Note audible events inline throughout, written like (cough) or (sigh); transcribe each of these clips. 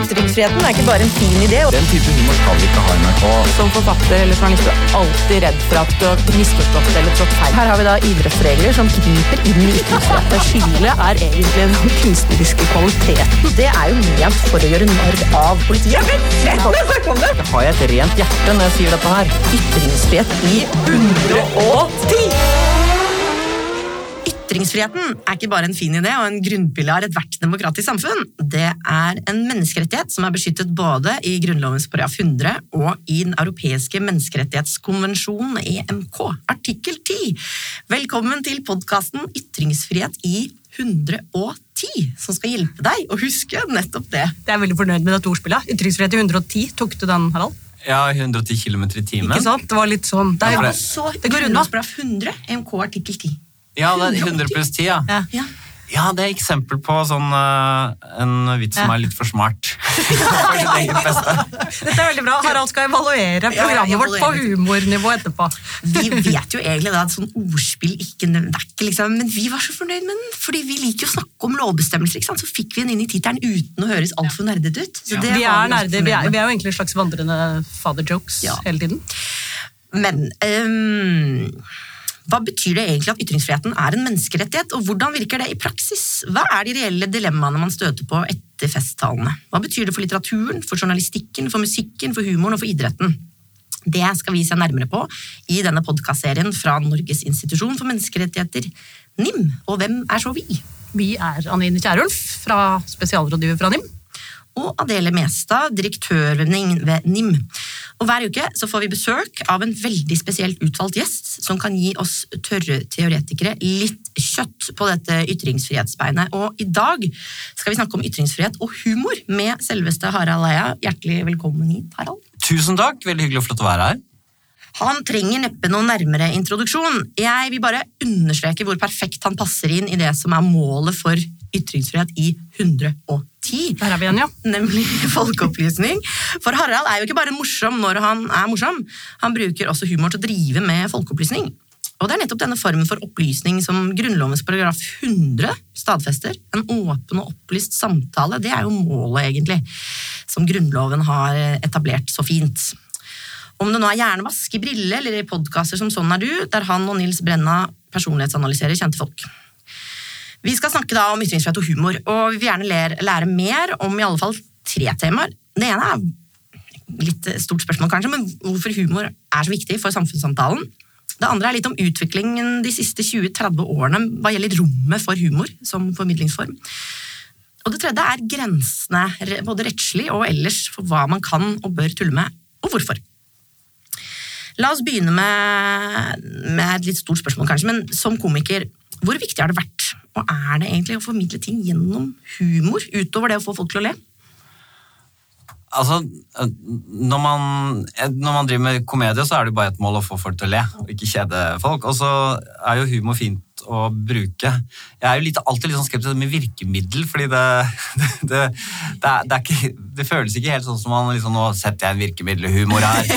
Ytringsfriheten er ikke bare en fin idé. Den type humor skal vi ikke ha i NRK. Som forfatter eller journalist er du alltid redd for at du har misforstått eller trådt feil. Her har vi da idrettsregler som griper inn i ytringsfriheten. (laughs) Skyldet er egentlig den kunstneriske kvaliteten. Det er jo ment for å gjøre narr av politiet. Jeg vet ikke, på det! Snakk om det! Har jeg et rent hjerte når jeg sier dette her? Ytringsfrihet i 110! Ytringsfriheten er ikke bare en fin idé og en grunnpilar i ethvert demokratisk samfunn. Det er en menneskerettighet som er beskyttet både i Grunnlovens paragraf 100 og i Den europeiske menneskerettighetskonvensjonen, EMK, artikkel 10. Velkommen til podkasten Ytringsfrihet i 110, som skal hjelpe deg å huske nettopp det. Jeg er veldig fornøyd med dette ordspillet. Ytringsfrihet i 110. Tok du den, Harald? Ja, 110 km i timen. Ikke sant? Det var litt sånn det er, Ja, det. Det går unna. Grunnlovens paragraf 100, EMK artikkel 10. Ja, det er (laughs) 100 pluss 10, ja. Ja. Ja. Ja, det er eksempel på sånn uh, en vits som er litt for smart. (laughs) For sitt eget beste. Dette er veldig bra. Harald skal evaluere programmet vårt på humornivå etterpå. Vi vet jo egentlig da at sånn ordspill ikke, det er liksom, Men vi var så fornøyd med den, fordi vi liker jo å snakke om lovbestemmelser. ikke sant? Så fikk vi den inn i tittelen uten å høres altfor nerdete ut. Så Ja. Vi er nerde. Vi er, vi er jo egentlig slags vandrende father jokes Ja. hele tiden. Men ehm, hva betyr det egentlig at ytringsfriheten er en menneskerettighet, og hvordan virker det i praksis? Hva er de reelle dilemmaene man støter på etter festtalene? Hva betyr det for litteraturen, for journalistikken, for musikken, for humoren og for idretten? Det skal vi se nærmere på i denne podkastserien fra Norges institusjon for menneskerettigheter, NIM. Og hvem er så vi? Vi er Anine Kierulf, spesialrådgiver fra NIM. og Adele Mestad, direktørvenning ved NIM. Og Hver uke så får vi besøk av en veldig spesielt utvalgt gjest som kan gi oss tørre teoretikere litt kjøtt på dette ytringsfrihetsbeinet. Og i dag skal vi snakke om ytringsfrihet og humor med selveste Harald Eia. Hjertelig velkommen hit, Harald. Tusen takk, veldig hyggelig og flott å være her. Han trenger neppe noen nærmere introduksjon. Jeg vil bare understreke hvor perfekt han passer inn i det som er målet for ytringsfrihet i 110 Der er vi igjen, ja. nemlig folkeopplysning. For Harald er jo ikke bare morsom når han er morsom, han bruker også humor til å drive med folkeopplysning. Og det er nettopp denne formen for opplysning som Grunnlovens paragraf 100 stadfester. En åpen og opplyst samtale. Det er jo målet, egentlig, som Grunnloven har etablert så fint. Om det nå er hjernevask i brille eller i podkaster som Sånn er du, der han og Nils Brenna personlighetsanalyserer kjente folk. Vi skal snakke da om ytringsfrihet og humor, og vi vil gjerne lære, lære mer om i alle fall tre temaer. Det ene er litt stort spørsmål, kanskje, men hvorfor humor er så viktig for samfunnssamtalen. Det andre er litt om utviklingen de siste 20-30 årene hva gjelder rommet for humor som formidlingsform. Og det tredje er grensene, både rettslig og ellers, for hva man kan og bør tulle med, og hvorfor. La oss begynne med, med et litt stort spørsmål, kanskje, men som komiker, hvor viktig har det vært, og er det egentlig å formidle ting gjennom humor, utover det å få folk til å le? Altså, når man, når man driver med komedie, så er det jo bare et mål å få folk til å le, og ikke kjede folk. Og så er jo humor fint å bruke. Jeg er jo litt, alltid litt sånn skeptisk med virkemiddel, fordi (laughs) det, det, det, er, det, er ikke, det føles ikke helt sånn som man liksom, nå setter jeg en virkemiddelhumor her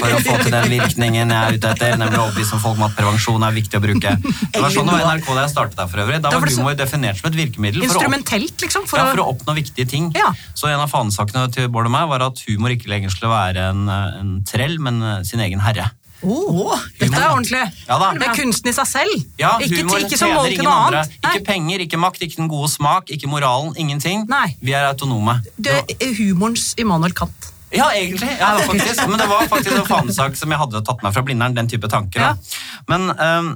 for å få til den virkningen jeg er ute etter, nemlig å overbevise folk om at prevensjon er viktig å bruke. Det var sånn det var NRK da jeg startet der for øvrig. Da var humor definert som et virkemiddel. for å Instrumentelt, liksom. For ja, for å, oppnå viktige ting. Ja. Så en av fanesakene til Bård og meg var at humor ikke lenger skulle være en, en trell, men sin egen herre. Oh, dette er ordentlig. Ja. Det er kunsten i seg selv. Ja, ikke, ikke som mål til noe annet. Ikke penger, ikke makt, ikke den gode smak, ikke moralen, ingenting. Nei. Vi er autonome. Det er humorens Immanuel Kant. Ja, egentlig. Ja, faktisk. Men det var faktisk en fanesak som jeg hadde tatt meg fra Blindern, den type tanker. Men øh,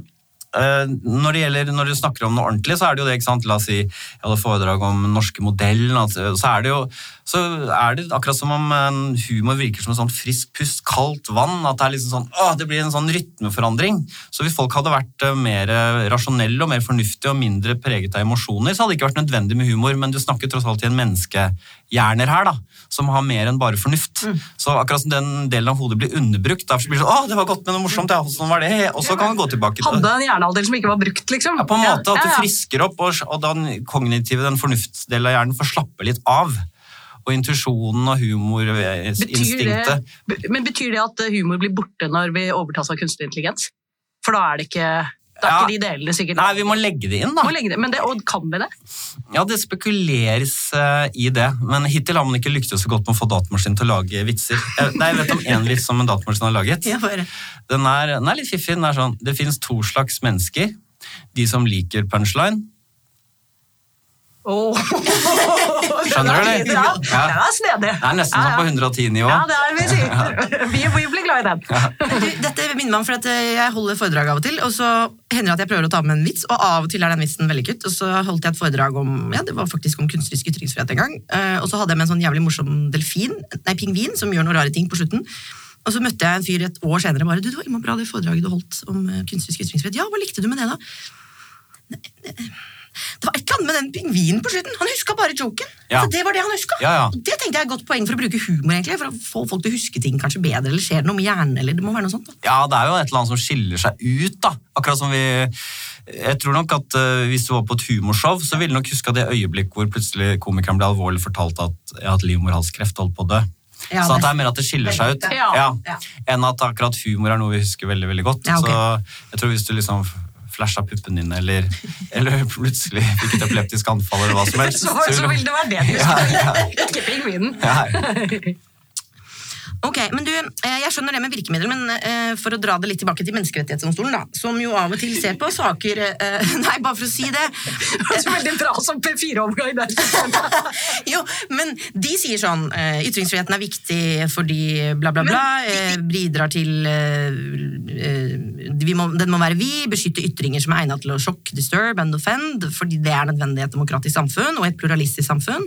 når, det gjelder, når du snakker om noe ordentlig, så er det jo det, ikke sant? La oss si jeg hadde foredrag om den norske modellen, altså, så er det jo så er det akkurat som om en humor virker som en sånn frisk pust, kaldt vann. At det er liksom sånn, åh, det blir en sånn rytmeforandring. Så hvis folk hadde vært øh, mer rasjonelle og mer fornuftige og mindre preget av emosjoner, så hadde det ikke vært nødvendig med humor, men du snakker tross alt til en menneskehjerner her, da, som har mer enn bare fornuft. Så akkurat som den delen av hodet blir underbrukt, derfor blir det sånn, åh, det var godt men noe morsomt, ja, sånn var det, og så kan man gå tilbake til Hadde en hjernehalvdel som ikke var brukt, liksom. ja, på en måte at du frisker opp, og, og den kognitive, den fornuftsdelen av hjernen får slappe litt av. Og intuisjonen og humorinstinktet men betyr det at humor blir borte når vi overtas av kunstig intelligens? For da er det ikke Da er Ja. ikke de delene sikkert Nei, vi må legge det inn, da. Må legge det. Men det, og kan vi det? Ja, det spekuleres uh, i det, men hittil har man ikke lyktes så godt med å få datamaskinen til å lage vitser. Jeg, nei, jeg vet om én vits som en datamaskin har laget. (laughs) Den er, den er litt fiffig. Den er sånn, det finnes to slags mennesker. De som liker punchline. Oh. Skjønner du det? Ja, Ja. den er snedig. Det er nesten som på 110-nivå. Ja, det er vi. Vi, vi blir glad i den. Du, dette minner meg om for at eh, jeg holder foredrag av og til, og så hender det at jeg prøver å ta med en vits, og av og til er den vitsen vellykket. Og så holdt jeg et foredrag om ja, det var faktisk om kunstnerisk ytringsfrihet en gang. eh, Og så hadde jeg med en sånn jævlig morsom delfin, nei, pingvin som gjør noen rare ting på slutten. Og så møtte jeg en fyr et år senere bare du, det var bra det foredraget du holdt om eh, kunstnerisk ytringsfrihet. Ja, hva likte du med det, da? Det- var et eller annet med den pingvinen på slutten. Han huska bare joken. Ja. Altså, det var det han huska. Ja, ja. Det tenkte jeg er et godt poeng for å bruke humor, egentlig, for å få folk til å huske ting kanskje bedre, eller skjer det noe med hjernen, eller det må være noe sånt. da. Ja, det er jo et eller annet som skiller seg ut, da. Akkurat som vi Jeg tror nok at uh, hvis du var på et humorshow, så ville du nok huska det øyeblikk hvor plutselig komikeren ble alvorlig fortalt at jeg har hatt livmorhalskreft, holdt på å dø. Ja, så det- det er mer at det skiller seg ut, Ja. Ja. enn at akkurat humor er noe vi husker veldig veldig godt. Ja, ok. Så jeg tror hvis du liksom flasha puppene dine, eller, eller plutselig fikk et epileptisk anfall, eller hva som (laughs) helst Så, så vil det være det du ja. (laughs) Ikke pingvinen. (laughs) Ok, men du, eh, Jeg skjønner det med virkemidler, men eh, for å dra det litt tilbake til Menneskerettighetsdomstolen, da, som jo av og til ser på saker eh, (laughs) Nei, bare for å si det. (laughs) Det er så veldig bra som P4-omgang der. (laughs) Jo, men de sier sånn Ytringsfriheten er viktig fordi bla, bla, bla. bidrar til vi må, Den må være vi, beskytte ytringer som er egnet til å shock, disturb and offend, fordi det er nødvendig i et demokratisk samfunn og et pluralistisk samfunn.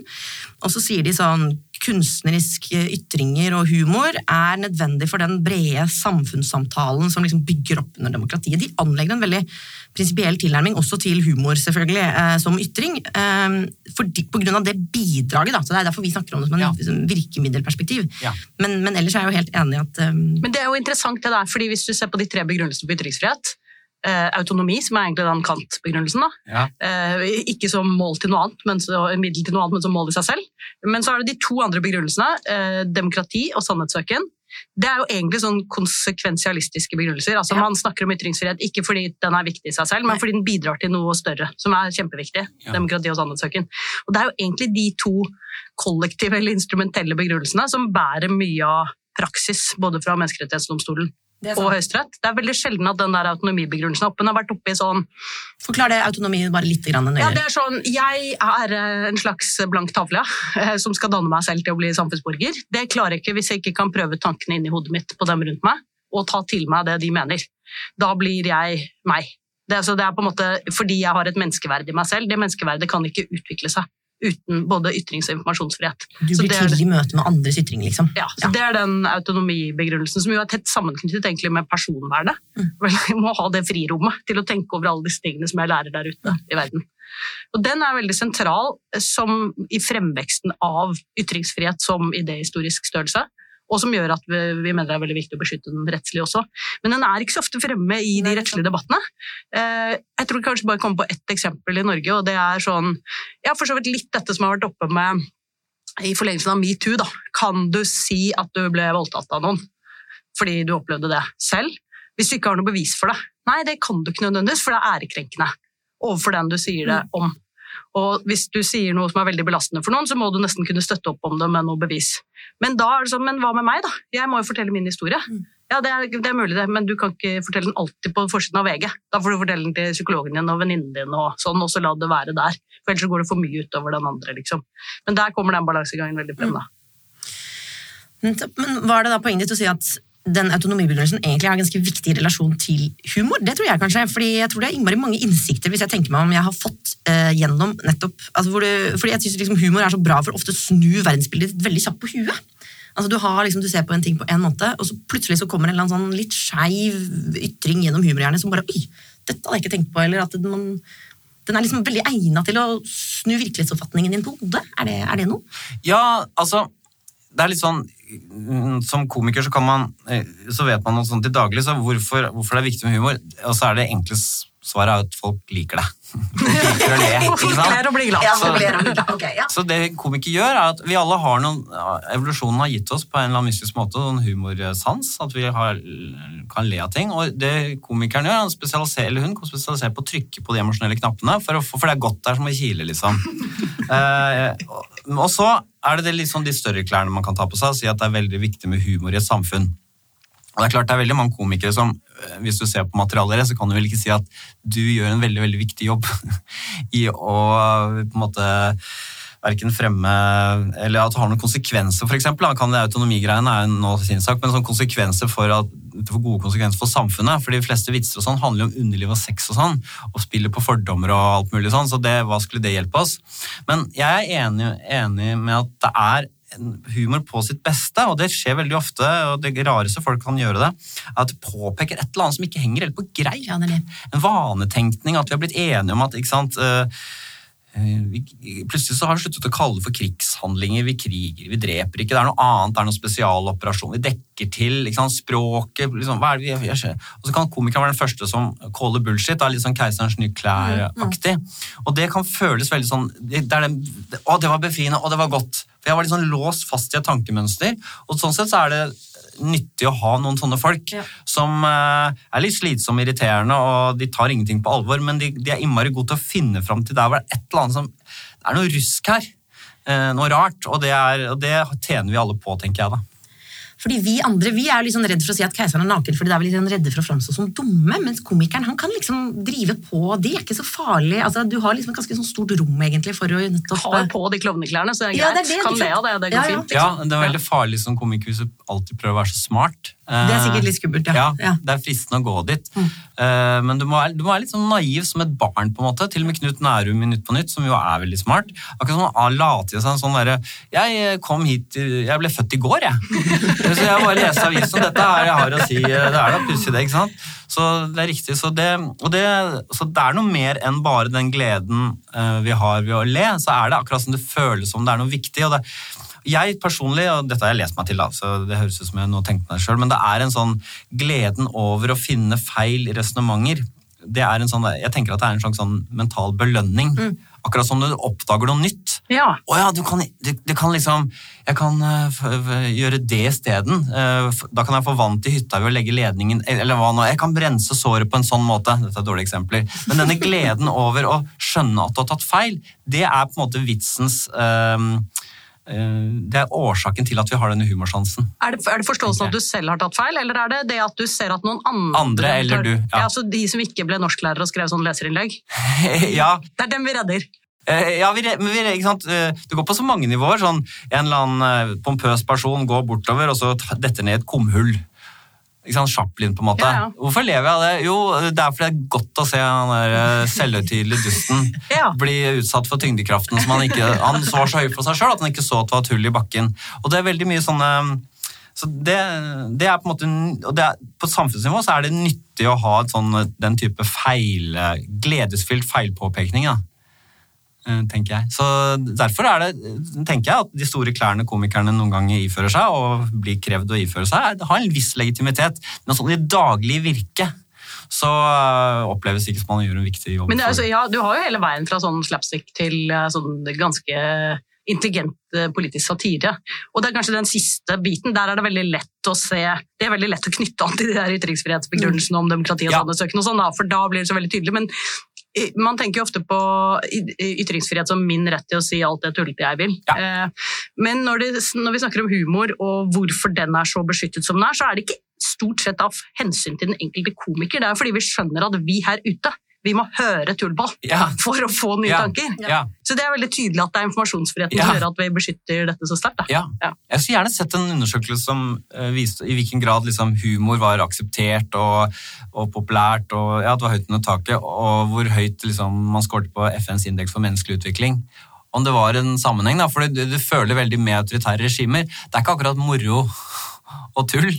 Og så sier de sånn kunstneriske ytringer og humor er nødvendig for den brede samfunnssamtalen som liksom bygger opp under demokratiet. De anlegger en veldig prinsipiell tilnærming også til humor, selvfølgelig, eh, som ytring. Eh, fordi, på grunn av det bidraget, da. Så det er derfor vi snakker om det som en Ja. som virkemiddelperspektiv. Ja. Men, men ellers er jeg jo helt enig i at eh, Men det er jo interessant det der, fordi hvis du ser på de tre begrunnelsene på ytringsfrihet, eh, autonomi, som er egentlig den Kant-begrunnelsen, Ja. eh, ikke som mål til noe annet, men så, middel til noe annet, men som mål i seg selv. Men så er det de to andre begrunnelsene, eh, demokrati og sannhetssøken. Det er jo egentlig sånn konsekvensialistiske begrunnelser. Altså Ja. Man snakker om ytringsfrihet ikke fordi den er viktig i seg selv, men fordi den bidrar til noe større, som er kjempeviktig. Ja. Demokrati og sannhetssøken. Og det er jo egentlig de to kollektive eller instrumentelle begrunnelsene som bærer mye av praksis, både fra Menneskerettighetsdomstolen er og. Høyesterett. Det er veldig sjelden at den der autonomibegrunnelsen er oppe. Den har vært oppe i sånn Forklar det autonomi bare litt grann nøyere. ja, det er sånn, Jeg er eh, en slags blank tavle (laughs) eh, som skal danne meg selv til å bli samfunnsborger. Det klarer jeg ikke hvis jeg ikke kan prøve tankene inn i hodet mitt på dem rundt meg, og ta til meg det de mener. Da blir jeg meg. Det, er- så det er på en måte fordi jeg har et menneskeverd i meg selv. Det menneskeverdet kan ikke utvikle seg uten både ytrings- og informasjonsfrihet. Du Så blir det til i møte med andres ytring, liksom. Ja, så Det er den autonomibegrunnelsen som jo er tett sammenknyttet egentlig med personvernet. Mm. (laughs) Jeg må ha det frirommet til å tenke over alle disse tingene som jeg lærer der ute i verden. Og Den er veldig sentral eh, som i fremveksten av ytringsfrihet som idéhistorisk størrelse. Og som gjør at vi, vi mener det er veldig viktig å beskytte den rettslig også. Men den er ikke så ofte fremme i de rettslige debattene. Eh, Jeg tror kanskje bare komme på ett eksempel i Norge, og det er sånn Ja, for så vidt litt dette som har vært oppe med i forlengelsen av metoo, da. Kan du si at du ble voldtatt av noen fordi du opplevde det selv? Hvis du ikke har noe bevis for det. Nei, det kan du ikke nødvendigvis, for det er ærekrenkende overfor den du sier det om. Og hvis du sier noe som er veldig belastende for noen, så må du nesten kunne støtte opp om det med noe bevis. Men da er det sånn, men hva med meg, da? Jeg må jo fortelle min historie. Mm. Ja, det er, det er mulig det, men du kan ikke fortelle den alltid på forsiden av VG. Da får du fortelle den til psykologen din og venninnen din, og sånn, og så la det være der. For ellers går det for mye utover den andre, liksom. Men der kommer den balansegangen veldig frem, da. Men men var det da poenget ditt å si at den autonomibegrunnelsen egentlig er ganske viktig relasjon til humor? Det tror jeg kanskje, fordi jeg tror det er innmari mange innsikter hvis jeg tenker meg om jeg har fått eh, gjennom nettopp altså hvor du, Fordi jeg syns liksom humor er så bra for ofte å snu verdensbildet ditt veldig kjapt på huet. Altså Du har liksom, du ser på en ting på en måte, og så plutselig så kommer en eller annen sånn litt skeiv ytring gjennom humorhjernen som bare Oi, dette hadde jeg ikke tenkt på. Eller at man, den er liksom veldig egna til å snu virkelighetsoppfatningen din på hodet. Er det, er det noe? Ja, altså Det er litt sånn Som komiker så kan man eh, Så vet man noe sånt til daglig, så hvorfor, hvorfor det er viktig med humor. Og så er det enkle svaret er at folk liker det. Folk (laughs) liker å le, (laughs) ikke sant? ler og blir glad. Så- så det- ok, ja. Så det komikere gjør, er at vi alle har noen Evolusjonen har gitt oss på en eller annen mystisk måte noen humorsans. At vi har, kan le av ting. Og det komikeren gjør, han spesialiserer, eller hun spesialiserer på å trykke på de emosjonelle knappene, for, å, få- for det er godt der som å kile, liksom. (laughs) eh, og, og så er det, det litt sånn de større klærne man kan ta på seg, og si at det er veldig viktig med humor i et samfunn. Og det er klart det er veldig mange komikere som, eh, hvis du ser på materialet så kan du vel ikke si at du gjør en veldig, veldig viktig jobb (laughs) i å på en måte verken fremme Eller at det har noen konsekvenser, det Autonomigreiene er jo nå sin sak, men sånn konsekvenser for at det får gode konsekvenser for samfunnet. For de fleste vitser og sånn handler jo om underliv og sex og sånn, og spiller på fordommer og alt mulig sånn, så det, hva skulle det hjelpe oss? Men jeg er enig, enig med at det er humor på sitt beste, og det skjer veldig ofte, og det rareste folk kan gjøre det, er at det påpeker et eller annet som ikke henger helt på det. en vanetenkning, at vi har blitt enige om at ikke sant, eh, vi, Plutselig så har vi sluttet å kalle det for krigshandlinger. Vi kriger, vi dreper ikke. Det er noe annet, det er noen spesialoperasjon. Vi dekker til. Språket liksom, hva er det vi, gjør? Og så kan komikeren være den første som caller bullshit. Det er litt sånn Keiserens nye klær-aktig. Og det kan føles veldig sånn det, det den, Å, det var befriende, å, det var godt. For jeg var litt sånn låst fast i et tankemønster. Og sånn sett så er det nyttig å ha noen sånne folk Ja. som eh, er litt slitsomme, og irriterende, og de tar ingenting på alvor, men de, de er innmari gode til å finne fram til der hvor det er et eller annet som Det er noe rusk her. eh, noe rart, og det, er, og det tjener vi alle på, tenker jeg da. Fordi vi andre vi er liksom redd for å si at keiseren er naken, fordi da er vi litt sånn redde for å framstå som dumme, mens komikeren han kan liksom drive på. Det er ikke så farlig. Altså, du har liksom et ganske sånn stort rom egentlig for å nettopp Har på de klovneklærne, så det er Ja, greit. det er det, kan le av det, det går Ja, ja. fint. Ja, liksom. Det er veldig farlig som komiker hvis du alltid prøver å være så smart. Det er sikkert litt skummelt, ja. Ja. Det er fristende å gå dit. Mm. Eh, men du må, være, du må være litt sånn naiv som et barn. på en måte. Til og med Knut Nærum i Nytt på Nytt, som jo er veldig smart. Akkurat som han later seg en sånn derre Jeg kom hit Jeg ble født i går, jeg. (laughs) Så jeg bare leste avisen. Dette er jeg har å si. Det er da pussig, det. ikke sant? Så det er riktig. Så det, og det, så det er noe mer enn bare den gleden eh, vi har ved å le. Så er det akkurat som det føles som det er noe viktig. og det jeg personlig, og dette har jeg lest meg til, da, så det høres ut som jeg nå tenkte meg selv, men det er en sånn gleden over å finne feil i resonnementer. Det er en sånn, jeg tenker at det er en slags sånn mental belønning. Akkurat som du oppdager noe nytt. Ja. Å ja, du kan, du, du kan liksom Jeg kan eh, f gjøre det isteden. Uh, da kan jeg få vann til hytta ved å legge ledningen Eller hva nå. Jeg kan brense såret på en sånn måte. Dette er dårlige eksempler. Men denne gleden over å skjønne at du har tatt feil, det er på en måte vitsens eh, eh, Det er årsaken til at vi har denne humorsansen. Er det, er det forståelsen at du selv har tatt feil, eller er det det at du ser at noen andre Andre eller du, ja. ja. så De som ikke ble norsklærere og skrev sånne leserinnlegg? (laughs) ja, Det er dem vi redder. Eh, Ja, vi, men vi? Eh, Det går på så mange nivåer. Sånn, en eller annen eh, pompøs person går bortover, og så detter ned et kumhull. Chaplin, på en måte. Ja, ja. Hvorfor lever jeg av det? Jo, det er fordi det er godt å se han der eh, selvhøytidelige dusten (laughs) Ja. bli utsatt for tyngdekraften som han ikke Han var så høy for seg sjøl at han ikke så at det var et hull i bakken. Og det er veldig mye sånne så det, det er på en måte og det er, På samfunnsnivå så er det nyttig å ha sånn, den type feil, gledesfylt feilpåpekning. Da eh, tenker jeg. Så Derfor er det, tenker jeg at de store klærne komikerne noen ganger ifører seg, og blir krevd å iføre seg, har en viss legitimitet. Men sånn i daglig virke så eh, oppleves det ikke som man gjør en viktig jobb. Men altså, ja, du har jo hele veien fra sånn slapstick til eh, sånn ganske intelligent eh, politisk satire. Og det er kanskje den siste biten. Der er det veldig lett å se Det er veldig lett å knytte an til de der ytringsfrihetsbegrunnelsene om demokrati og Ja. sannhetssøken og sånn, for da blir det så veldig tydelig. Men eh, man tenker jo ofte på ytringsfrihet som min rett til å si alt det tullete jeg vil. Ja. Men når, det, når vi snakker om humor og hvorfor den er så beskyttet som den er, så er det ikke stort sett av hensyn til den enkelte komiker. Det er fordi vi skjønner at vi her ute vi må høre tullball Ja. for å få nye Ja. tanker. Ja. Så det er veldig tydelig at det er informasjonsfriheten Ja. som gjør at vi beskytter dette så sterkt. Ja. Ja. Jeg skulle gjerne sett en undersøkelse som eh, viste i hvilken grad liksom, humor var akseptert og, og populært, og ja, det var høyt under taket, og hvor høyt liksom, man skåret på FNs indeks for menneskelig utvikling. Om det var en sammenheng, da, for du, du føler veldig med autoritære regimer. Det er ikke akkurat moro og tull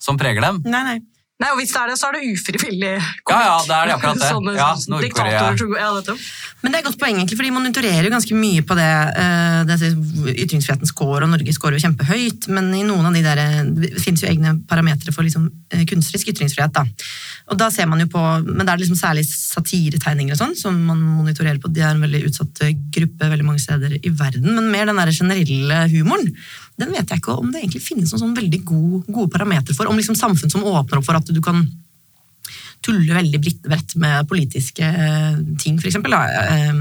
som preger dem. Nei, nei. Nei, og Hvis det er det, så er det ufrivillig komikk. Ja, ja, det er det akkurat det. Sånne Ja, diktatorer ja, nettopp. Men det er et godt poeng, egentlig, for de monitorerer jo ganske mye på det. eh, det ytringsfriheten skår, og Norge scorer jo kjempehøyt, men i noen av de der, det finnes jo egne parametere for liksom, eh, kunstnerisk ytringsfrihet. da. Og da ser man jo på, Men det er liksom særlig satiretegninger og sånn som man monitorerer på. De er en veldig utsatt gruppe veldig mange steder i verden. Men mer den der generelle humoren, den vet jeg ikke om det egentlig finnes noen sånn veldig gode, gode parametere for. Om liksom samfunn som åpner opp for at du kan tulle veldig bredt med politiske eh, ting, for eksempel. Da. Eh,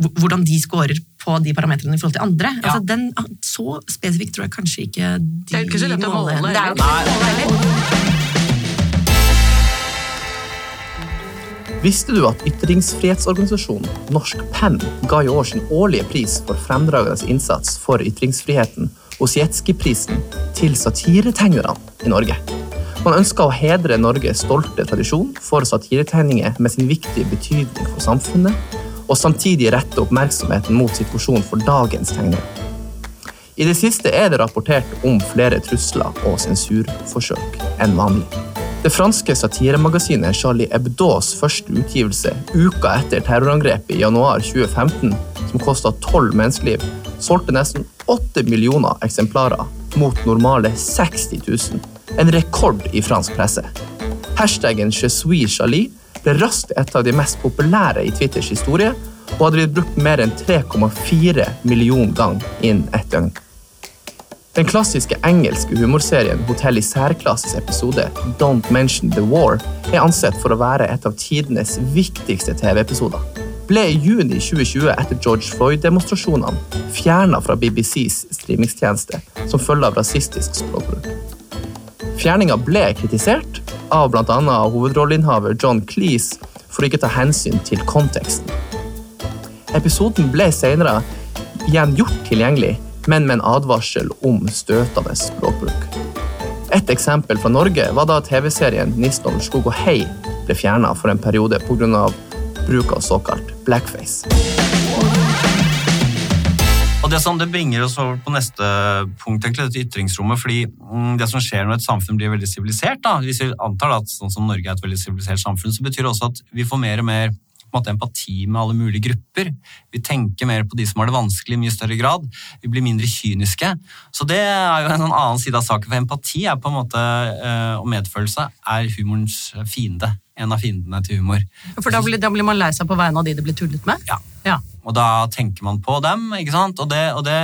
Hvordan de scorer på de parametrene i forhold til andre. Ja. Altså, den, så spesifikt tror jeg kanskje ikke de Det er jo ikke så lett å måle Det er jo ikke så lett å måle heller. Visste du at ytringsfrihetsorganisasjonen Norsk Penn ga i år sin årlige pris for fremdragende innsats for ytringsfriheten Osietzky-prisen til satiretegnerne i Norge? Man ønska å hedre Norges stolte tradisjon for satiretegninger med sin viktige betydning for samfunnet, og samtidig rette oppmerksomheten mot situasjonen for dagens tegnere. I det siste er det rapportert om flere trusler og sensurforsøk enn vanlig. Det franske satiremagasinet Charlie Hebdos første utgivelse uka etter terrorangrepet i januar 2015, som kosta tolv menneskeliv, solgte nesten 8 millioner eksemplarer mot normale 60 000. En rekord i fransk presse. Hashtaggen Je suis Charlie ble raskt et av de mest populære i Twitters historie, og hadde blitt brukt mer enn 3,4 millioner ganger innen ett døgn. Den klassiske engelske humorserien Hotell i særklasses episode Don't Mention the War er ansett for å være et av tidenes viktigste TV-episoder. Ble i juni 2020 etter George Floyd-demonstrasjonene fjerna fra BBCs streamingstjeneste som følge av rasistisk språkbruk. Fjerninga ble kritisert av bl.a. hovedrolleinnehaver John Cleese for ikke å ta hensyn til konteksten. Episoden ble senere igjen gjort tilgjengelig, men med en advarsel om støtende språkbruk. Et eksempel fra Norge var da TV-serien Niston skog og hei ble fjerna for en periode pga. Bruk av såkalt blackface. Og det, som det bringer oss over på neste punkt, egentlig, dette ytringsrommet. fordi mm, det som skjer når et samfunn blir veldig sivilisert, hvis vi antar at sånn som Norge er et veldig sivilisert samfunn, så betyr det også at vi får mer og mer måte, empati med alle mulige grupper. Vi tenker mer på de som har det vanskelig i mye større grad. Vi blir mindre kyniske. Så det er jo en annen side av saken, for empati er på en måte, eh, og medfølelse er humorens fiende. En av fiendene til humor. For da blir, da blir man lei seg på vegne av de det blir tullet med? Ja. Ja. Og da tenker man på dem, ikke sant? Og det, og det,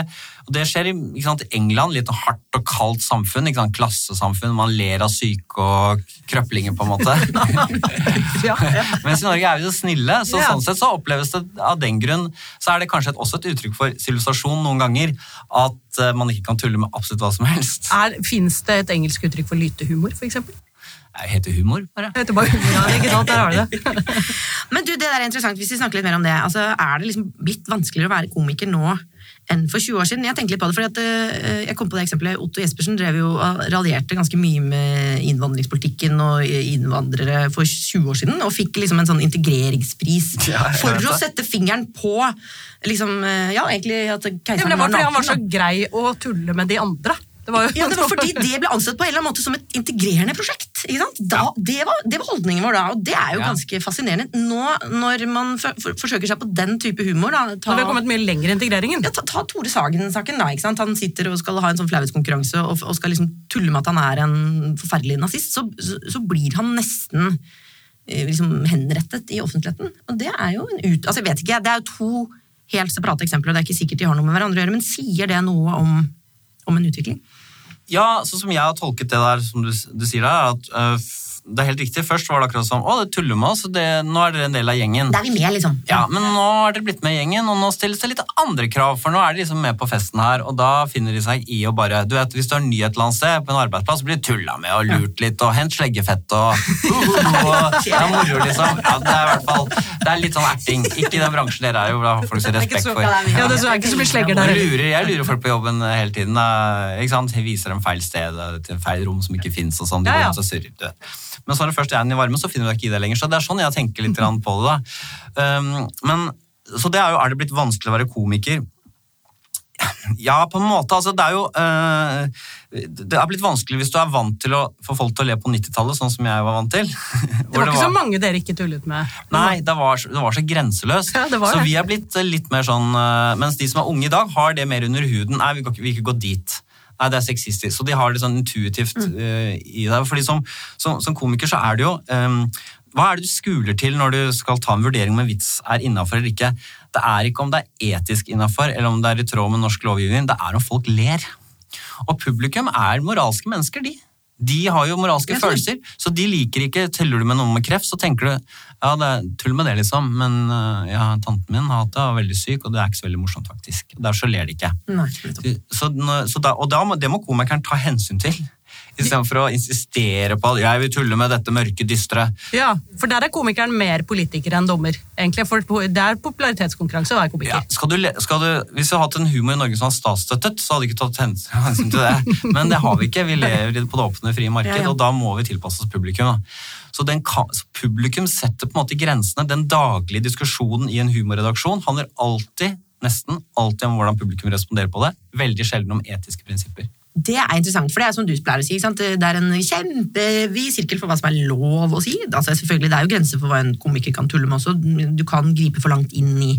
og det skjer i ikke sant, i England, litt hardt og kaldt samfunn, ikke sant? klassesamfunn, man ler av syke og krøplinger på en måte. (laughs) Ja, ja. Mens i Norge er vi så snille, så sånn sett så oppleves det av den grunn, så er det kanskje et, også et uttrykk for sivilisasjon noen ganger, at eh, man ikke kan tulle med absolutt hva som helst. Fins det et engelsk uttrykk for lytehumor, f.eks.? Det heter humor, bare. Det heter bare humor, ja, ikke sant? Der har du det. (laughs) Men du, det der er interessant, hvis vi snakker litt mer om det. Altså, er det liksom blitt vanskeligere å være komiker nå enn for 20 år siden? Jeg tenkte litt på det, fordi at eh, jeg kom på det eksempelet. Otto Jespersen drev jo raljerte ganske mye med innvandringspolitikken og innvandrere for 20 år siden, og fikk liksom en sånn integreringspris (laughs) for å sette fingeren på liksom, eh, ja, egentlig at Ja, men keiseren det var fordi han var så grei å tulle med de andre. Det var Ja, det var fordi det ble ansett på en eller annen måte som et integrerende prosjekt. Da, det, var, det var holdningen vår da, og det er jo Ja. ganske fascinerende. Nå når man for, for, forsøker seg på den type humor da, ta, Når vi har kommet mye lenger i integreringen. ja, ta, ta Tore Sagen-saken. da, ikke sant? Han sitter og skal ha en sånn flauhetskonkurranse og, og skal liksom tulle med at han er en forferdelig nazist. Så, så, så blir han nesten eh, liksom henrettet i offentligheten. Og det er jo en ut... Altså, jeg vet ikke, det er jo to helt separate eksempler, og det er ikke sikkert de har noe med hverandre å gjøre, men sier det noe om, om en utvikling? Ja, sånn som jeg har tolket det der, som du, du sier der, er at øh, det er helt riktig. Først var det akkurat som å, det tuller med oss, det, nå er dere en del av gjengen. Da er vi med, liksom. Ja, men nå har dere blitt med i gjengen, og nå stilles det litt andre krav, for nå er de liksom med på festen her, og da finner de seg i å bare Du vet, hvis du er ny et eller annet sted, på en arbeidsplass, blir du tulla med og lurt litt, og hent sleggefett og uh, og Det er moro, liksom. Ja, det er i hvert fall Det er litt sånn erting. Ikke i den bransjen dere er jo, da har folk så Det er respekt så- for. Ja, det er ikke så mye slegger der. Jeg lurer, jeg lurer folk på jobben hele tiden. Ikke sant? Jeg viser dem feil sted, til feil rom som ikke fins. Og sånn. De Ja, går rundt og surrer. Men så er det først en i varme, så finner du ikke i det lenger. Så det er sånn jeg tenker litt på det. da. Um, men, så det er jo, er det blitt vanskelig å være komiker? Ja, på en måte. Altså, det er jo øh, Det er blitt vanskelig hvis du er vant til å få folk til å le på 90-tallet, sånn som jeg var vant til. (laughs) Det var ikke så mange dere ikke tullet med. Nei, det var, det var så grenseløst. Ja, så det. vi er blitt eh, litt mer sånn øh, Mens de som er unge i dag, har det mer under huden. Nei, vi kan ikke, vi kan ikke gå dit. Nei, det er sexistisk. Så de har det sånn intuitivt Mm. uh, i deg. Fordi som, som, som komiker så er det jo um, Hva er det du skuler til når du skal ta en vurdering om en vits er innafor eller ikke? Det er ikke om det er etisk innafor, eller om det er i tråd med norsk lovgivning. Det er om folk ler. Og publikum er moralske mennesker, de. De har jo moralske Jeg følelser, så de liker ikke Teller du med noen med kreft, så tenker du ja, det er tull med det, liksom, men øh, ja, tanten min har hatt det, er veldig syk, og det er ikke så veldig morsomt, faktisk. Derfor så ler de ikke. Nei. Så, så da, og da må, det må komikeren ta hensyn til, istedenfor å insistere på at jeg vil tulle med dette mørke, dystre. Ja, For der er komikeren mer politiker enn dommer. egentlig, For det er popularitetskonkurranse å være Ja, skal du, skal du, hvis vi hadde hatt en humor i Norge som var statsstøttet, så hadde vi ikke tatt (laughs) hensyn til det. Men det har vi ikke. Vi lever på det åpne, frie marked, Ja, ja. og da må vi tilpasse oss publikum. Så, den så publikum setter på en måte grensene. Den daglige diskusjonen i en humorredaksjon handler alltid, nesten alltid om hvordan publikum responderer på det. Veldig sjelden om etiske prinsipper. Det er interessant, for det er som du pleier å si, det er en kjempevid sirkel for hva som er lov å si. Altså, selvfølgelig, Det er jo grenser for hva en komiker kan tulle med også. Du kan gripe for langt inn i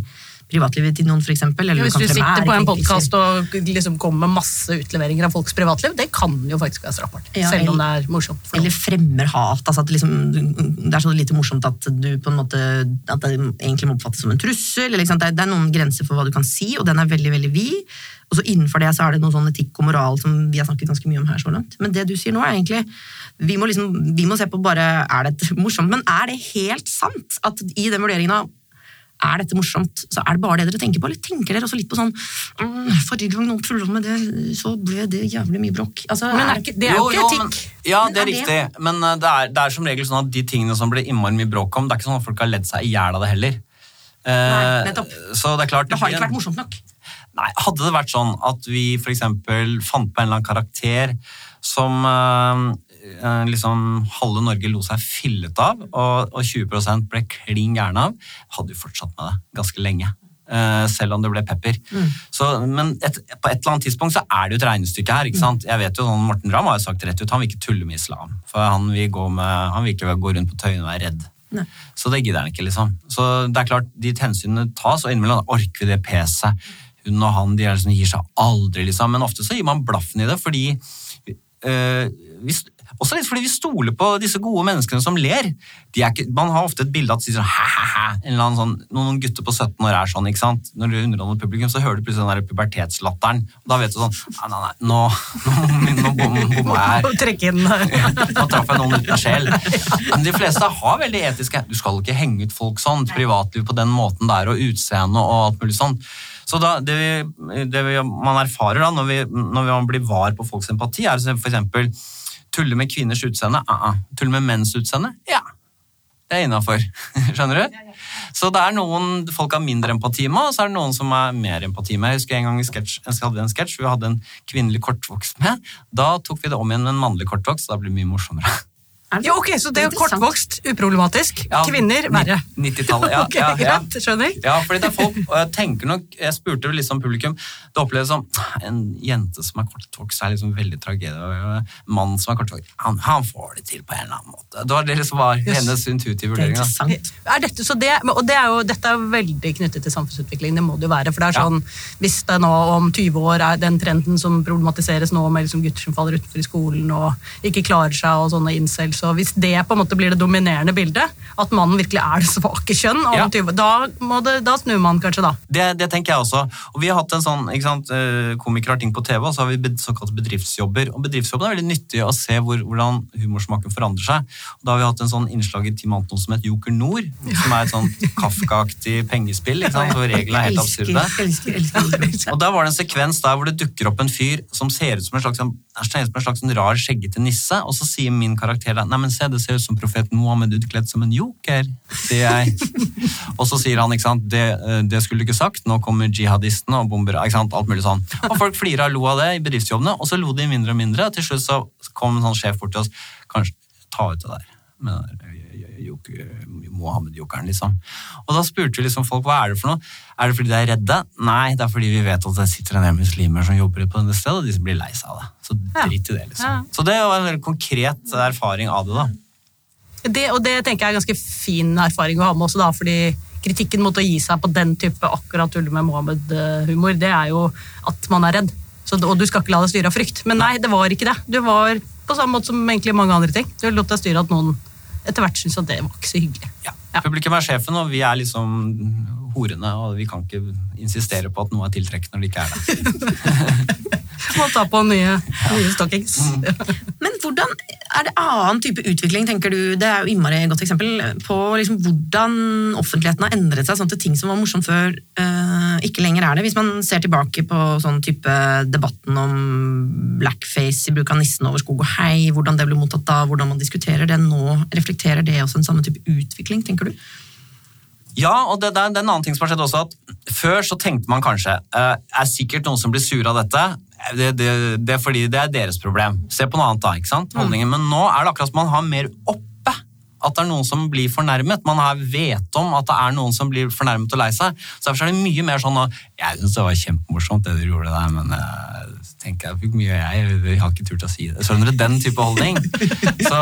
privatlivet til noen, for eksempel. Hvis du sitter på en podkast og liksom kommer med masse utleveringer av folks privatliv, det kan jo faktisk være straffbart. Ja, selv om det er morsomt. Eller fremmer hat. Altså at det, liksom, det er så lite morsomt at du på en måte At det egentlig må oppfattes som en trussel. Eller, ikke det, er, det er noen grenser for hva du kan si, og den er veldig veldig vid. Og så innenfor det så er det noe sånn etikk og moral som vi har snakket ganske mye om her så langt. Men det du sier nå, er egentlig Vi må, liksom, vi må se på bare Er dette (laughs) morsomt? Men er det helt sant at i den vurderingen av er dette morsomt, så er det bare det dere tenker på? Eller tenker dere også litt på sånn «Mm, Forrige gang noen tulla med det, så ble det jævlig mye bråk. Altså, Men er ikke, det er jo ikke etikk. Ja, det er er det- riktig, men uh, det er, det er som regel sånn at de tingene som blir innmari mye bråk om, det er ikke sånn at folk har ledd seg i hjel av det heller. Nei, Eh, nettopp. så det er klart det har ikke vært morsomt nok. Nei, hadde det vært sånn at vi for eksempel fant på en eller annen karakter som eh, eh, liksom halve Norge lo seg fillet av, og, og 20% ble klin gærne av, hadde jo fortsatt med det ganske lenge. eh, selv om det ble pepper. Så, men et, på et eller annet tidspunkt så er det jo et regnestykke her. ikke sant? Jeg vet jo sånn, Morten Ramm har jo sagt rett ut, han vil ikke tulle med islam. For han vil, gå med, han vil ikke gå rundt på tøyene og være redd. Nei. Så det gidder han ikke, liksom. Så det er klart, de hensynene tas, og innimellom orker vi det peset. Hun og han de liksom, gir seg aldri, liksom. Men ofte så gir man blaffen i det, fordi øh, vi, Også litt fordi vi stoler på disse gode menneskene som ler. De er ikke, man har ofte et bilde at de sier sånn hæ-hæ-hæ. En eller annen sånn, noen gutter på 17 år er sånn, ikke sant. Når du underholder publikum, så hører du plutselig den der pubertetslatteren. Og da vet du sånn Nei, nei, nei, nå, nå, bomma jeg her. (laughs) Nå traff jeg noen uten sjel. Men de fleste har veldig etiske Du skal ikke henge ut folk sånn, privatliv på den måten der, og utseende og alt mulig sånn. Så da, det, vi, det vi, man erfarer da, når, vi, når man blir var på folks empati, er eksempel tulle med kvinners utseende. Uh -uh. Tulle med menns utseende? Ja. Det er innafor. (laughs) Skjønner du? Så det er noen folk har mindre empati med, og så er det noen som er mer empati med. Jeg husker en gang vi hadde en sketsj vi hadde en kvinnelig kortvokst med. Da tok vi det om igjen med en mannlig kortvokst, da blir det mye morsommere. Ja, ok, Så det er kortvokst, uproblematisk. Ja, Kvinner, verre. 90-tallet, ja. (laughs) Ok, ja, ja. greit, skjønner. Ja, fordi det er folk, og jeg tenker nok, jeg spurte jo liksom publikum, det oppleves som en jente som er kortvokst er liksom veldig tragedie, og en mann som er kortvokst, han, han får det til på en eller annen måte. Det var det liksom var Yes. hennes intuitive Det er vurdering. Er dette, så det, og det er jo, dette er jo veldig knyttet til samfunnsutvikling, det må det jo være. For det er Ja. sånn, Hvis det nå om 20 år er den trenden som problematiseres nå med liksom gutter som faller utenfor i skolen og ikke klarer seg og sånne incels, og hvis det på en måte blir det dominerende bildet, at mannen virkelig er det svake kjønn, Ja. 20, da, det, da snur man kanskje da. Det, det tenker jeg også. Og vi har hatt en sånn, ikke sant, eh, Komikere har ting på TV, og så har vi såkalt bedriftsjobber. Og bedriftsjobben er veldig nyttig å se hvor, hvordan humorsmaken forandrer seg. Og da har vi hatt en sånn innslag i Team Anton som het Joker Nord, som er et sånn (laughs) Kafka-aktig pengespill, ikke sant, hvor reglene er helt elsker, absurde. elsker, elsker. Og da var det en sekvens der hvor det dukker opp en fyr som ser ut som en slags, er ser ut som en slags rar, skjeggete nisse, og så sier min karakter da, nei, men se, det ser ut som profeten Mohammed utkledd som en joker, sier jeg. (laughs) og så sier han, ikke sant, det, eh, det skulle du ikke sagt, nå kommer jihadistene og bomber, ikke sant, alt mulig sånn. Og folk flirer og lo av det i bedriftsjobbene, og så lo de mindre og mindre, og til slutt så kom en sånn sjef bort til oss, kanskje ta ut det der. Med Mohammed-jokeren, liksom. Og da spurte vi liksom folk hva er det for noe. Er det fordi de er redde? Nei, det er fordi vi vet at det sitter en del muslimer som jobber på dette stedet, og de blir lei seg av det. Så drit i det, liksom. Så det var en veldig konkret erfaring av det, da. Det, og det tenker jeg er ganske fin erfaring å ha med også, da, fordi kritikken mot å gi seg på den type akkurat tulle med Mohammed-humor, det er jo at man er redd. Så, og du skal ikke la deg styre av frykt. Men nei, det var ikke det. Du var på samme måte som egentlig mange andre ting. Du lot deg styre at noen etter hvert syntes at det var ikke så hyggelig. Ja. Ja. Publikum er sjefen, og vi er liksom horene, og vi kan ikke insistere på at noe er tiltrekkende når det ikke er det. (laughs) Må ta på nye, nye stockings. Men hvordan er det annen type utvikling, tenker du, det er jo innmari godt eksempel, på liksom hvordan offentligheten har endret seg sånn til ting som var morsomt før, eh, ikke lenger er det. Hvis man ser tilbake på sånn type debatten om blackface i bruk av nissen over skog og hei, hvordan det ble mottatt da, hvordan man diskuterer det nå, reflekterer det også en samme type utvikling, tenker du? Ja, og det, det, er, det er en annen ting som har skjedd også, at før så tenkte man kanskje, eh, er sikkert noen som blir sure av dette, det, det, det er fordi det er deres problem. Se på noe annet da, ikke sant? Holdningen. Men nå er det akkurat som man har mer oppe at det er noen som blir fornærmet. Man har vet om at det er noen som blir fornærmet og lei seg. Så derfor er det mye mer sånn at jeg synes det var kjempemorsomt det dere gjorde der, men jeg tenker jeg fikk mye jeg, jeg har ikke turt å si det. Skjønner du? Den type holdning. (laughs) Så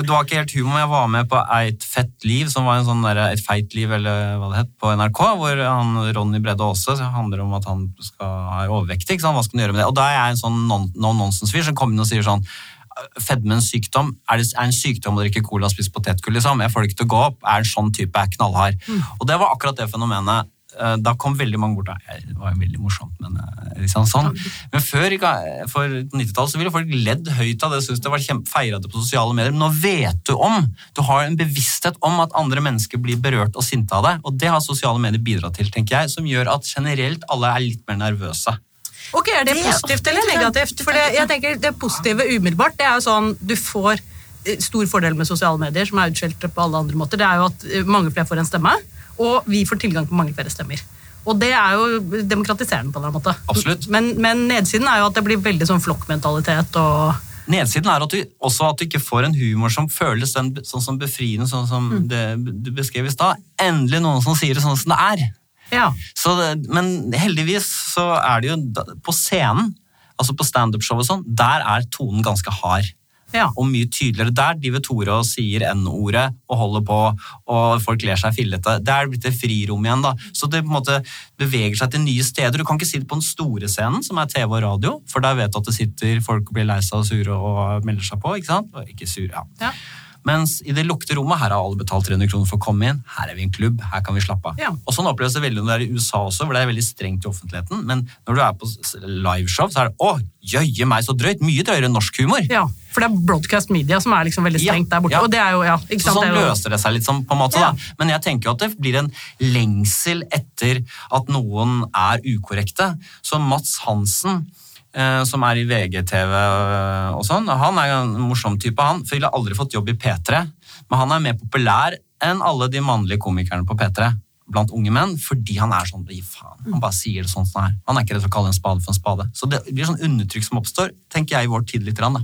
det var ikke helt humor, jeg var med på Eit fett liv, som var en sånn der, et feit liv, eller hva det het, på NRK, hvor han, Ronny Bredde Aase handler om at han skal ha overvektig. Ikke sant? Hva skal han gjøre med det? Og da er jeg en sånn no-nonsense-fyr som kommer inn og sier sånn Fedmens sykdom er, det, er en sykdom å drikke cola og spise potetgull, liksom. Jeg får det ikke til å gå opp. Er en sånn type er knallhard. Og det var akkurat det fenomenet. Eh, Da kom veldig mange bort. Det var jo veldig morsomt, men liksom sånn. Men før, for 90-tallet, så ville folk ledd høyt av det, syntes det var feira det på sosiale medier. Men nå vet du om, du har en bevissthet om at andre mennesker blir berørt og sinte av det. Og det har sosiale medier bidratt til, tenker jeg, som gjør at generelt alle er litt mer nervøse. Ok, Er det er positivt eller negativt? For det, jeg tenker det positive umiddelbart, det er jo sånn du får eh, stor fordel med sosiale medier, som er utskjelt på alle andre måter. Det er jo at mange flere får en stemme, og vi får tilgang på mange flere stemmer. Og det er jo demokratiserende på en eller annen måte. Men, men nedsiden er jo at det blir veldig sånn flokkmentalitet og Nedsiden er at du, også at du ikke får en humor som føles den, sånn som befriende, sånn som det du beskrev i stad. Endelig noen som sier det sånn som det er. Ja. Så men heldigvis så er det jo på scenen, altså på standup-show og sånn, der er tonen ganske hard. Ja. Og mye tydeligere. Der driver Tore og sier N-ordet og holder på, og folk ler seg fillete. Det er blitt et frirom igjen, da. Så det på en måte beveger seg til nye steder. Du kan ikke si det på den store scenen, som er TV og radio, for der vet du at det sitter folk og blir lei seg og sure og melder seg på, ikke sant? Ikke sure, ja. Ja. Mens i det lukte rommet, her har alle betalt 300 kroner for å komme inn. Her er vi en klubb, her kan vi slappe av. Ja. Og sånn oppleves det veldig når det er i USA også, hvor det er veldig strengt i offentligheten. Men når du er på liveshow, så er det å, jøye meg så drøyt. Mye drøyere enn norsk humor. ja. For det er broadcast media som er liksom veldig Ja, strengt der borte. ja. Og det er jo, ja, sant? sånn det er jo, løser det seg litt sånn, på en måte. Ja. Da. Men jeg tenker jo at det blir en lengsel etter at noen er ukorrekte. Så Mats Hansen, eh, som er i VGTV og sånn, han er en morsom type. Han ville aldri fått jobb i P3, men han er mer populær enn alle de mannlige komikerne på P3 blant unge menn, fordi han er sånn, gi faen, han bare sier det sånn som det er. Han er ikke redd for å kalle en spade for en spade. Så det blir sånn undertrykk som oppstår, tenker jeg i vår tid litt. grann, Da.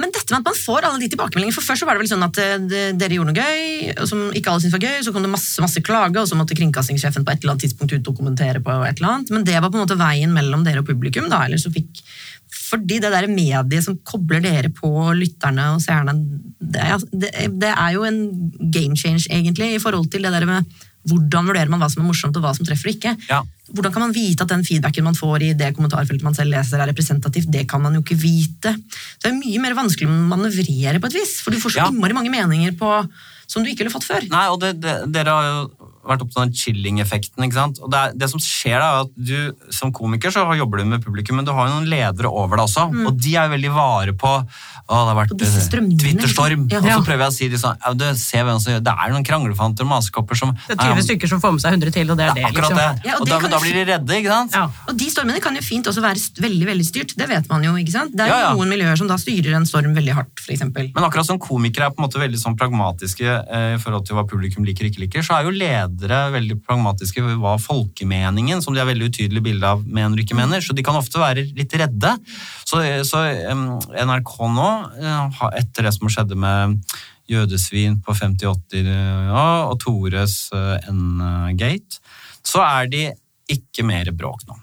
Men dette med at man får alle de tilbakemeldingene For først så var det vel sånn at eh, dere gjorde noe gøy, som ikke alle syntes var gøy, så kom det masse masse klage, og så måtte kringkastingssjefen på et eller annet tidspunkt ut dokumentere på et eller annet. Men det var på en måte veien mellom dere og publikum, da. Eller så fikk fordi det der mediet som kobler dere på lytterne og seerne, er, det er jo en game change, egentlig, i forhold til det der med hvordan vurderer man hva som er morsomt og hva som treffer og ikke. Ja. Hvordan kan man vite at den feedbacken man får i det kommentarfeltet man selv leser, er representativt? Det kan man jo ikke vite. Det er mye mer vanskelig å manøvrere på et vis, for du får så Ja. innmari mange meninger på som du ikke ville fått før. Nei, og det, det, dere har jo vært opptatt av den chilling-effekten. ikke sant? Og det, er, det som skjer da, er at du Som komiker så jobber du med publikum, men du har jo noen ledere over deg også. Og de er jo veldig vare på å, det har vært Twitter-storm. eh, Twitterstorm. liksom. Ja. Og så prøver jeg å si de sånn, ja, du, se hvem som gjør det. er noen kranglefanter og masekopper som det er 20 stykker som får med seg 100 til, og det er det. Akkurat liksom. det. Ja, og og da, da blir de redde, ikke sant? Ja. Og de stormene kan jo fint også være veldig veldig styrt. Det vet man jo. ikke sant? Det er jo Ja, ja. noen miljøer som da styrer en storm veldig hardt, f.eks. Men akkurat som komikere er på en måte veldig sånn pragmatiske eh, i forhold til hva publikum liker og ikke liker, så er jo ledere veldig pragmatiske hva folkemeningen, som de har veldig utydelig bilde av, mener og ikke mener. Så de kan ofte være litt redde. Så, så NRK nå, eh, etter det som skjedde med jødesvin på 50-80 ja, og Tores eh, N-gate, så er de ikke mer bråk nå.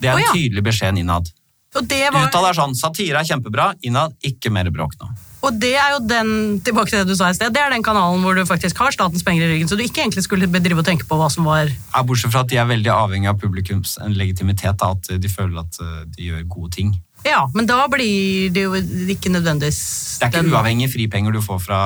Det er en tydelig beskjed innad. Og det, var, Utad er sånn, satire er kjempebra, innad ikke mer bråk nå. Og det er jo den tilbake til det du sa i sted, det er den kanalen hvor du faktisk har statens penger i ryggen, så du ikke egentlig skulle bedrive og tenke på hva som var Ja, bortsett fra at de er veldig avhengig av publikums en legitimitet, da, at de føler at eh, de gjør gode ting. Ja, men da blir det jo ikke nødvendigvis Det er ikke den- uavhengig fripenger du får fra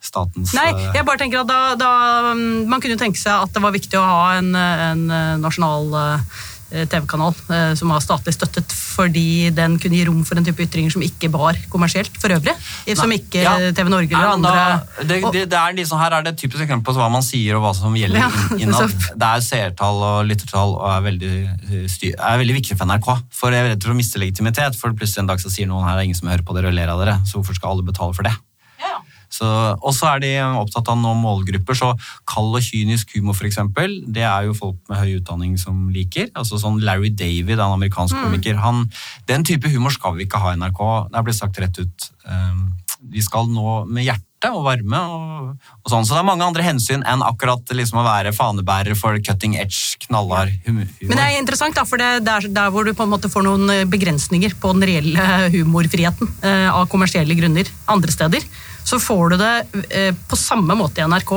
statens Nei, eh, jeg bare tenker at da, da mm, Man kunne jo tenke seg at det var viktig å ha en, en eh, nasjonal eh, TV-kanal eh, som var statlig støttet, fordi den kunne gi rom for en type ytringer som ikke var kommersielt for øvrig. Som ikke Ja. TV Norge eller Nei, andre da, det, det, det er liksom, Her er det et typisk eksempel på hva man sier og hva som gjelder Ja, (laughs) innad. Det er seertall og lyttertall og er veldig, eh, styr, er veldig viktig for NRK. For jeg er redd for å miste legitimitet, for plutselig en dag så sier noen her det er ingen som hører på dere og ler av dere, så hvorfor skal alle betale for det? Så, og så er de opptatt av noen målgrupper, så kald og kynisk humor eksempel, det er jo folk med høy utdanning som liker. Altså sånn Larry David, en amerikansk komiker, han, den type humor skal vi ikke ha i NRK. Det er blitt sagt rett ut. Um, vi skal nå med hjerte og varme og, og sånn. Så det er mange andre hensyn enn akkurat liksom å være fanebærer for cutting edge, knallhard humor. Men det er interessant, da, for det, er der hvor du på en måte får noen begrensninger på den reelle humorfriheten eh, av kommersielle grunner andre steder. Så får du det eh, på samme måte i NRK.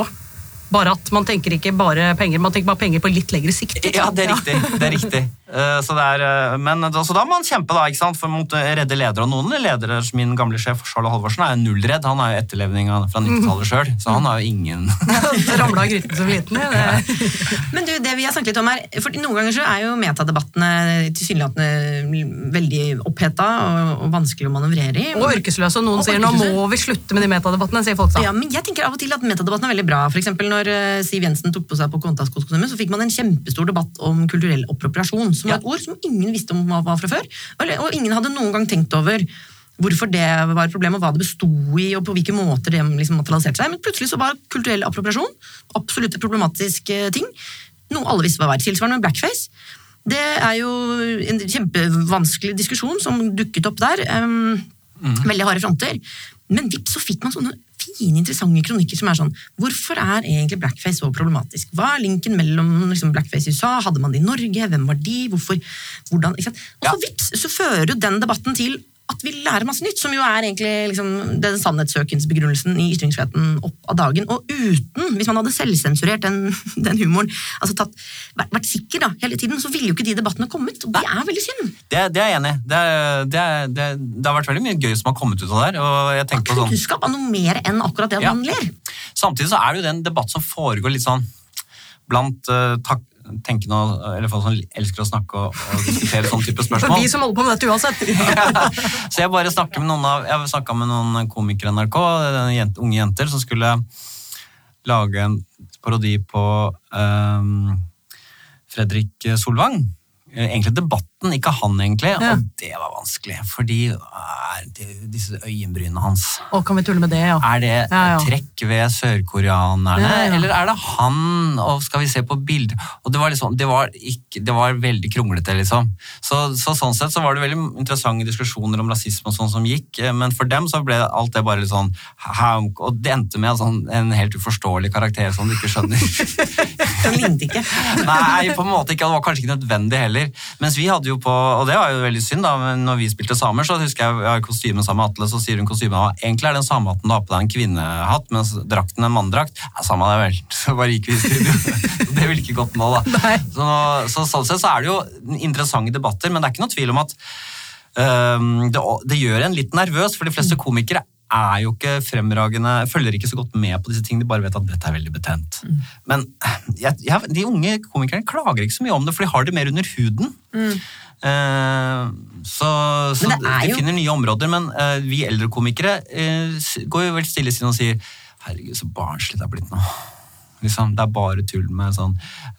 Bare at man tenker ikke bare penger, man tenker bare penger på litt lengre sikt. Ja, det er riktig. det er riktig. Eh, Så, det er, eh, men, da- så da må han kjempe da, ikke sant? for mot redde ledere. Og noen ledere, min gamle sjef Charles Halvorsen, er nullredd. Han er jo etterlevning fra 90-tallet sjøl, så han har jo ingen (laughs) Ramla av gryten som liten. Ja. (laughs) Det. Men du, det vi har snakket litt om her, for Noen ganger så er jo metadebattene tilsynelatende veldig oppheta og, og vanskelig å manøvrere i. Og ørkesløse. Og noen Og sier nå må vi slutte med de metadebattene, sier folk da. Ja, men jeg tenker av og til at metadebatten er veldig bra. For eksempel når eh, Siv Jensen tok på seg på Kontaskostyme, så fikk man en kjempestor debatt om kulturell appropriasjon, som var et ord som ingen visste om hva var fra før. Og ingen hadde noen gang tenkt over hvorfor det var et problem, og hva det besto i, og på hvilke måter det liksom materialiserte seg. Men plutselig så var kulturell appropriasjon absolutt en problematisk eh, ting. Noe alle visste var. Tilsvarende med blackface. Det er jo en kjempevanskelig diskusjon som dukket opp der. Em, Veldig harde fronter. Men vips, så fikk man sånne fine, interessante kronikker som er sånn Hvorfor er egentlig blackface så problematisk? Hva er linken mellom liksom, blackface i USA? Hadde man det i Norge? Hvem var de? Hvorfor? Hvordan? Og så vips, så fører jo den debatten til at vi lærer masse nytt, som jo er egentlig liksom, den sannhetssøkensbegrunnelsen i ytringsfriheten opp av dagen. Og uten, hvis man hadde selvsensurert den, (laughs) den humoren, altså tatt, vært, sikker da, hele tiden, så ville jo ikke de debattene kommet. Og det er veldig synd. Det, det er jeg enig i. Det, det, det, har vært veldig mye gøy som har kommet ut av det der. og jeg tenker på sånn... Kunnskap er noe mer enn akkurat det at Ja. man ler. Samtidig så er det jo den debatt som foregår litt sånn blant uh, tak tenkende noe, eller folk som elsker å snakke og, og diskutere sånne type spørsmål. vi som holder på med dette uansett. (laughs) Så jeg bare snakker med noen av, jeg snakket med noen komikere i NRK, unge jenter, som skulle lage en parodi på um, Fredrik Solvang. Egentlig Egentlig debatten, ikke han egentlig, Ja. og det var vanskelig. Fordi er disse øyenbrynene hans Å, kan vi tulle med det, ja. er det Ja, trekk ved sørkoreanerne, eller er det han? Og skal vi se på bilder? Og det var, liksom, det var, ikke, det var veldig kronglete, liksom. Så, så sånn sett så var det veldig interessante diskusjoner om rasisme og sånn som gikk, eh, men for dem så ble alt det bare litt sånn Og det endte med sånn, en helt uforståelig karakter som du ikke skjønner. (laughs) Den lignet ikke. Nei, på en måte ikke. Det var kanskje ikke nødvendig heller. Mens vi hadde jo på, og det var jo veldig synd, da, men når vi spilte samer, så husker jeg jeg har kostyme sammen med Atle, så sier hun kostymet ja, egentlig er den samme hatten du har på deg en kvinnehatt, mens drakten en manndrakt. Ja, samme det vel. (laughs) Så bare gikk vi i studio. (laughs) det ville ikke gått nå, da. Så, så sånn sett så er det jo interessante debatter, men det er ikke noe tvil om at um, det, det gjør en litt nervøs, for de fleste komikere er jo ikke fremragende, følger ikke så godt med på disse tingene, de bare vet at dette er veldig betent. Men jeg, jeg, de unge komikerne klager ikke så mye om det, for de har det mer under huden. Eh, så så er de jo- finner nye områder, men eh, vi eldre komikere eh, går jo vel stille sinne og sier herregud, så barnslig det har blitt nå. Liksom. Det er bare tull med sånn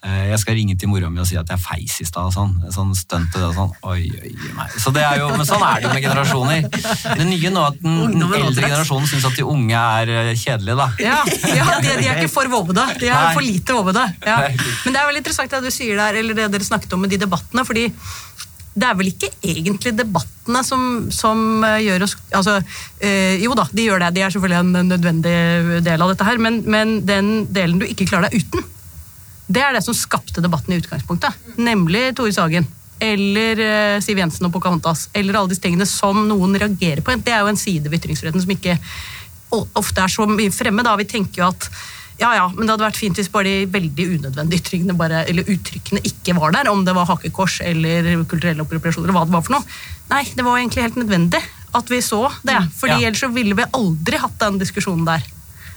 eh, Jeg skal ringe til mora mi og si at jeg feis i stad. Sånn, sånn stunt og sånn. Oi, oi, meg. Så det er jo, men sånn er det jo med generasjoner. Det nye nå er at den, den eldre generasjonen syns at de unge er eh, kjedelige, da. Ja, ja de, de er ikke for vovede. De er Nei. for lite vovede. Ja. Men det er veldig interessant det du sier der, eller det dere snakket om med de debattene. fordi det er vel ikke egentlig debattene som, som eh, gjør oss altså, øh, Jo da, de gjør det. De er selvfølgelig en nødvendig del av dette her. Men, men den delen du ikke klarer deg uten, det er det som skapte debatten i utgangspunktet. Nemlig Tore Sagen. Eller eh, Siv Jensen og Pocahontas. Eller alle disse tingene som noen reagerer på. Det er jo en side ved ytringsfriheten som ikke ofte er så mye fremme. Da. Vi tenker jo at ja, ja, men det hadde vært fint hvis bare de veldig unødvendige ytringene bare, eller uttrykkene ikke var der. Om det var hakekors eller kulturelle appropriasjoner, eller hva det var for noe. Nei, det var egentlig helt nødvendig at vi så det. fordi Ja. ellers så ville vi aldri hatt den diskusjonen der.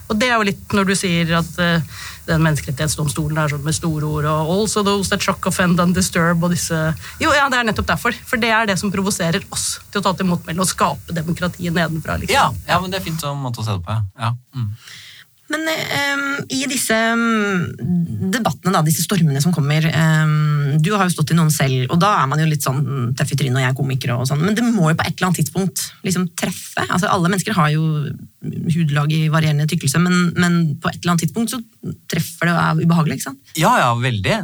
Og det er jo litt når du sier at uh, den menneskerettighetsdomstolen er sånn med store ord og 'also those that shock, offend and disturb' og disse Jo, ja, det er nettopp derfor. For det er det som provoserer oss til å ta til motmæle og skape demokratiet nedenfra. liksom. Ja, ja, men det er fint sånn måte å se det på, ja. ja. Mm. Men um, i disse mm, debattene, da, disse stormene som kommer um, Du har jo stått i noen selv, og da er man jo litt sånn mm, tøff i trynet og jeg er komiker og sånn, men det må jo på et eller annet tidspunkt liksom treffe. Altså Alle mennesker har jo hudlag i varierende tykkelse, men, men på et eller annet tidspunkt så treffer det og er ubehagelig, ikke sant? Ja, ja, veldig.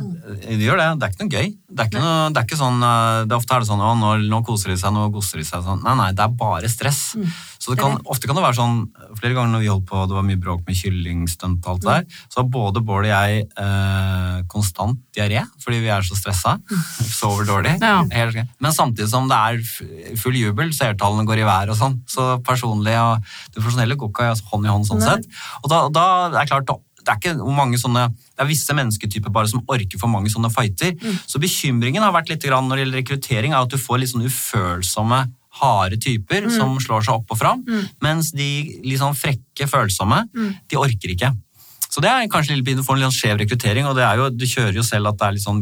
Det gjør det. Det er ikke noe gøy. Det er ikke, noe, det er ikke sånn, eh, det ofte er det sånn å, nå, nå koser de seg, nå koser de seg. Sånn. Nei, nei, det er bare stress. Så det kan, ofte kan det være sånn, flere ganger når vi holdt på, det var mye bråk med kyllingstunt og alt det der, så har både Bård og jeg eh, konstant diaré, fordi vi er så stressa. (laughs) Sover dårlig. Ja. Helt, men samtidig som det er full jubel, seertallene går i vær og sånn. Så personlig og det profesjonelle går ikke hånd i hånd sånn Nei. sett. Og da, da er det klart, da- det er ikke mange sånne, det er visse mennesketyper bare som orker for mange sånne fighter. Så bekymringen har vært litt grann når det gjelder rekruttering, er at du får litt sånn ufølsomme, harde typer som slår seg opp og fram, mens de litt sånn frekke, følsomme, de orker ikke. Så det er kanskje litt, du får en litt sånn skjev rekruttering, og det er jo, du kjører jo selv at det er litt sånn,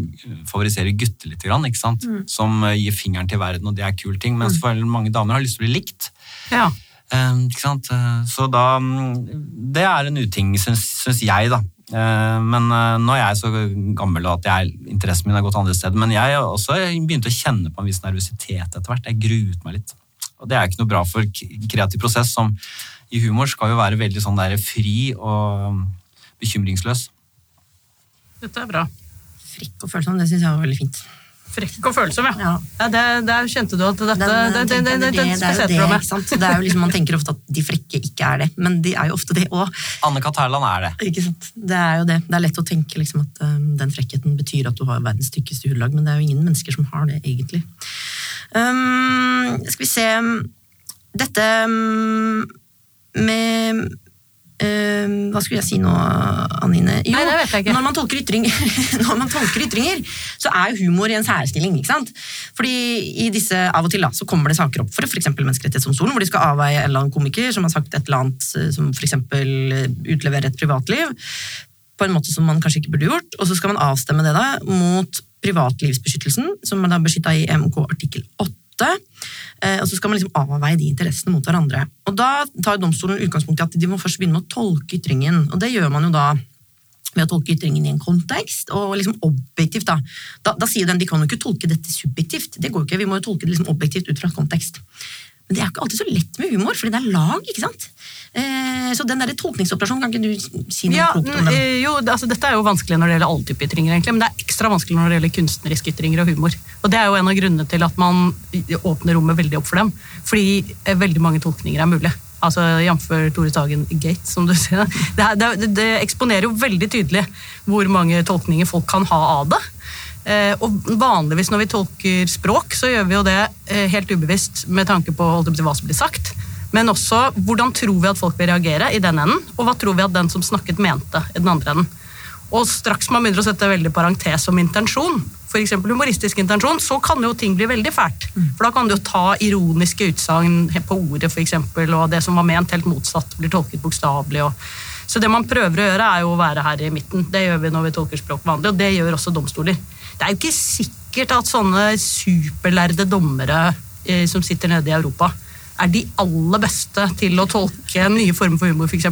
favoriserer gutter litt, grann, ikke sant? Som eh, gir fingeren til verden, og det er kul ting, mens for mange damer har lyst til å bli likt. Ja. Eh, sant? Eh, Så da mm, Det er en uting, syns, jeg, da. Eh, Men eh, nå er jeg så gammel at jeg, interessen min har gått andre steder. Men jeg også begynte å kjenne på en viss nervøsitet etter hvert. Jeg gruet meg litt. Og det er ikke noe bra for kreativ prosess, som i humor skal jo være veldig sånn der fri og bekymringsløs. Dette er bra. Frekk og følsom, det syns jeg var veldig fint. Frekk og følsom, ja. Ja. ja det, der kjente du at dette Den- den, den, den, den, det, det er det, meg. ikke sant? Det er jo liksom, Man tenker ofte at de frekke ikke er det, men de er jo ofte det òg. Anne-Kat. Hærland er det. Ikke sant? Det er jo det. Det er lett å tenke liksom, at um, den frekkheten betyr at du har verdens tykkeste hudlag, men det er jo ingen mennesker som har det, egentlig. Um, skal vi se Dette um, med um, Hva skulle jeg si nå, Anine? Jo, Nei, det vet jeg ikke. Når man, tolker ytringer, (laughs) når man tolker ytringer, så er jo humor i en særstilling. ikke sant? Fordi i disse, Av og til da, så kommer det saker opp for f.eks. Menneskerettighetsdomstolen, hvor de skal avveie en eller annen komiker som har sagt et eller annet eh, som f.eks. utleverer et privatliv på en måte som man kanskje ikke burde gjort, og så skal man avstemme det da mot privatlivsbeskyttelsen, som man da beskytta i EMK artikkel 8. eh, Og så skal man liksom avveie de interessene mot hverandre. Og Da tar domstolen utgangspunkt i at de må først begynne med å tolke ytringen. Og det gjør man jo da ved å tolke ytringen i en kontekst, og liksom objektivt. Da Da, da sier den de kan jo ikke tolke dette subjektivt. Det går jo ikke, Vi må jo tolke det liksom objektivt ut fra kontekst. Men det er ikke alltid så lett med humor, fordi det er lag. ikke sant? Eh, så den der tolkningsoperasjonen, kan ikke du si noe Ja, klokt om den? eh, jo, altså, dette er jo vanskelig når det gjelder alle typer ytringer, egentlig, men det er ekstra vanskelig når det gjelder kunstneriske ytringer og humor. Og Det er jo en av grunnene til at man åpner rommet veldig opp for dem. Fordi eh, veldig mange tolkninger er mulig. Altså Jf. Tore Sagen Gate, som du (laughs) sier. Det, det, det eksponerer jo veldig tydelig hvor mange tolkninger folk kan ha av det. Eh, og vanligvis når vi tolker språk, så gjør vi jo det eh, helt ubevisst med tanke på hva som blir sagt. Men også hvordan tror vi at folk vil reagere i den enden, og hva tror vi at den som snakket mente i den andre enden. Og straks man begynner å sette veldig parentes om intensjon, f.eks. humoristisk intensjon, så kan jo ting bli veldig fælt. For da kan du jo ta ironiske utsagn på ordet, f.eks., og det som var ment helt motsatt, blir tolket bokstavelig. så det man prøver å gjøre, er jo å være her i midten. Det gjør vi når vi tolker språk vanlig, og det gjør også domstoler. Det er jo ikke sikkert at sånne superlærde dommere eh, som sitter nede i Europa, er de aller beste til å tolke nye former for humor, f.eks.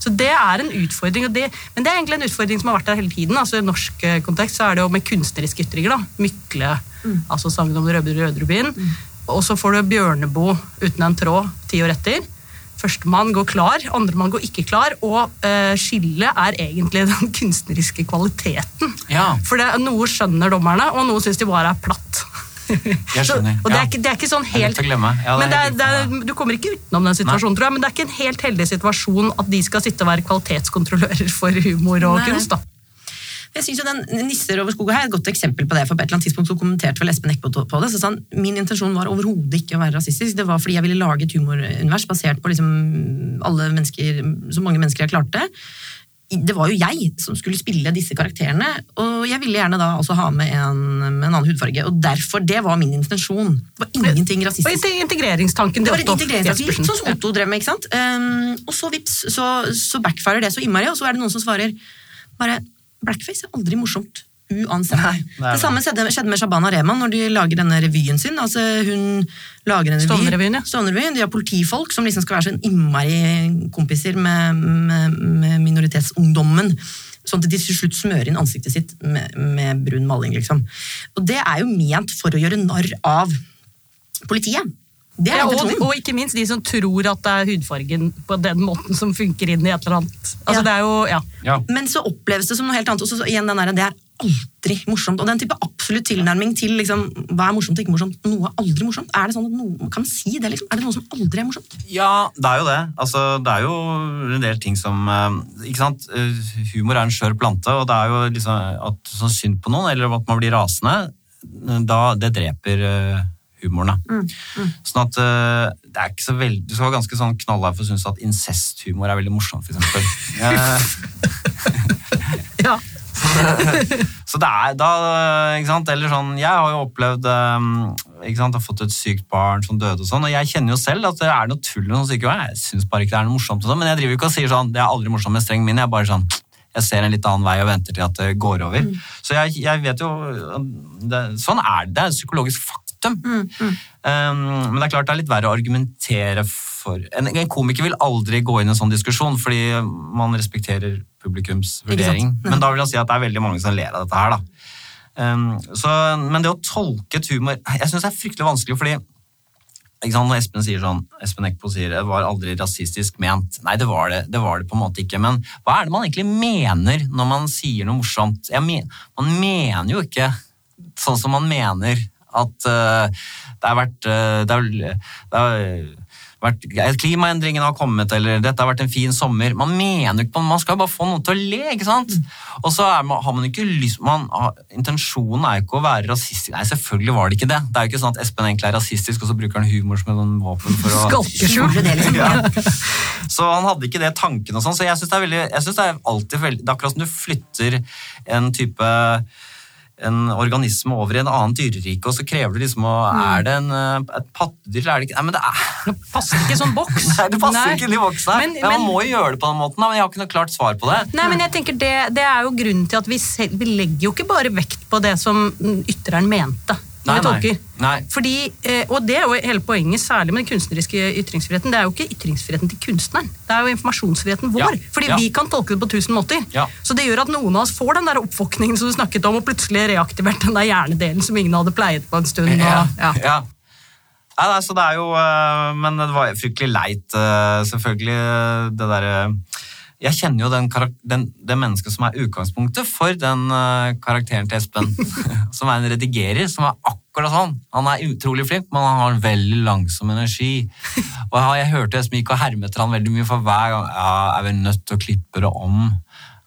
Så det er en utfordring. Det, men det er egentlig en utfordring som har vært der hele tiden. altså I norsk eh, kontekst så er det jo med kunstneriske ytringer. da, Mykle, altså sangen om Røde Rødrubin. Og så får du Bjørneboe uten en tråd ti år etter. Førstemann går klar, andremann går ikke klar, og uh, skillet er egentlig (laughs) den kunstneriske kvaliteten. Ja. For det, noe skjønner dommerne, og noe syns de bare er platt. Jeg skjønner. og det er, ikke, det er ikke sånn helt. Ja, men det er det er, Du kommer ikke utenom den situasjonen, tror jeg, men det er ikke en helt heldig situasjon at de skal sitte og være kvalitetskontrollører for humor og Nei. kunst. da. Jeg synes jo den Nisser over skog her er et godt eksempel på det. for På et eller annet tidspunkt så kommenterte vel Espen Eckbo på det. så sa han, Min intensjon var overhodet ikke å være rasistisk. Det var fordi jeg ville lage et humorunivers basert på liksom alle mennesker, så mange mennesker jeg klarte. Det var jo jeg som skulle spille disse karakterene, og jeg ville gjerne da også ha med en, med en annen hudfarge. og Derfor, Det var min intensjon. Det var ingenting rasistisk. Og integreringstanken Det det var Otto integreringstanken, integreringsartikkel, sånn som Otto drev med. ikke sant? Um, og så vips, så, så backfirer det så innmari, og så er det noen som svarer bare Blackface er aldri morsomt. Uansett. Nei, det nei. det det. samme skjedde, med Shabana Rehman når de lager denne revyen sin. altså Hun lager en revy. Stovner-revyen, ja. De har politifolk som liksom skal være så innmari kompiser med, med, med minoritetsungdommen. Sånn at de til slutt smører inn ansiktet sitt med, med brun maling. liksom. Og det er jo ment for å gjøre narr av politiet. Det er Ja, og, og ikke minst de som tror at det er hudfargen på den måten som funker inn i et eller annet. Altså Ja. det er jo, ja. Ja. Men så oppleves det som noe helt annet. Også, så, så igjen den der, Det er aldri morsomt. Og den type absolutt tilnærming til liksom, hva er morsomt og ikke morsomt. Noe er aldri morsomt. Er det sånn at noe, Kan man si det? liksom? Er det noe som aldri er morsomt? Ja, det er jo det. Altså, det er jo en del ting som eh, Ikke sant? Eh, Humor er en skjør plante, og det er jo liksom at sånn synd på noen, eller at man blir rasende, da det dreper eh, humoren. da. Sånn at uh, det er ikke så veldig Du skal være ganske sånn knallhard for å synes at incesthumor er veldig morsomt. Eh, (laughs) ja. Så det er da, ikke sant, eller sånn, jeg har jo opplevd, um, ikke sant, har fått et sykt barn som døde og sånn, og jeg kjenner jo selv at det er noe tull med sånn sykehjem, jeg synes bare ikke det er noe morsomt og sånn, men jeg driver jo ikke og sier sånn, det er aldri morsomt med streng min, jeg er bare sånn, jeg ser en litt annen vei og venter til at det går over. Så jeg, jeg vet jo, det, sånn er det, det er en psykologisk faktum. Um, men det er klart det er litt verre å argumentere for, en, en komiker vil aldri gå inn i en sånn diskusjon, fordi man respekterer publikums vurdering. Men da vil jeg si at det er veldig mange som ler av dette her, da. Um, så, men det å tolke et humor Jeg syns det er fryktelig vanskelig, fordi når Espen sier sånn, Espen Eckbo sier det var aldri rasistisk ment. Nei, det var det, det var det på en måte ikke. Men hva er det man egentlig mener når man sier noe morsomt? Jeg men, man mener jo ikke sånn som man mener at eh, det har vært, eh, det har, det har vært Klimaendringene har kommet, eller dette har vært en fin sommer. Man mener ikke Man skal bare få noen til å le, ikke sant? Og så man, har man ikke lyst man, har, Intensjonen er jo ikke å være rasistisk. Nei, selvfølgelig var det ikke det. Det er jo ikke sånn at Espen egentlig er rasistisk, og så bruker han humor som en våpen for å Skalkeskjule Skjule det, liksom. ja. (laughs) Så han hadde ikke det tanken og sånn, så jeg syns det er veldig jeg synes det er alltid veldig, Det er akkurat som du flytter en type en organisme over i en annen dyrerike, og så krever du liksom å Er det en, eh, et pattedyr, eller er det ikke Nei, men det er (laughs) Det passer ikke i sånn boks. (laughs) Nei, det passer Nei. ikke i boksen her. Men- Men, man må jo gjøre det på den måten, men jeg har ikke noe klart svar på det. Nei, men jeg tenker det, det er jo grunnen til at vi, selv, vi legger jo ikke bare vekt på det som mm, ytreren mente. Når Nei, vi tolker. nei. Fordi, eh, og det er jo hele poenget, særlig med den kunstneriske ytringsfriheten. Det er jo ikke ytringsfriheten til kunstneren, det er jo informasjonsfriheten vår. Ja, Fordi ja. vi kan tolke det på tusen måter. Ja. Så det gjør at noen av oss får den der oppvåkningen som du snakket om, og plutselig reaktivert den der hjernedelen som ingen hadde pleiet på en stund. Ja. Og, ja. ja. Nei, nei, så det er jo øh, Men det var fryktelig leit, øh, selvfølgelig, det derre Jeg kjenner jo den, den, det mennesket som er utgangspunktet for den uh, karakteren til Espen. (laughs) som er en redigerer, som er akkurat sånn. Han er utrolig flink, men han har en veldig langsom energi. Og jeg, jeg hørte Espen gikk og hermet han veldig mye, for hver gang ja, er vi nødt til å klippe det om.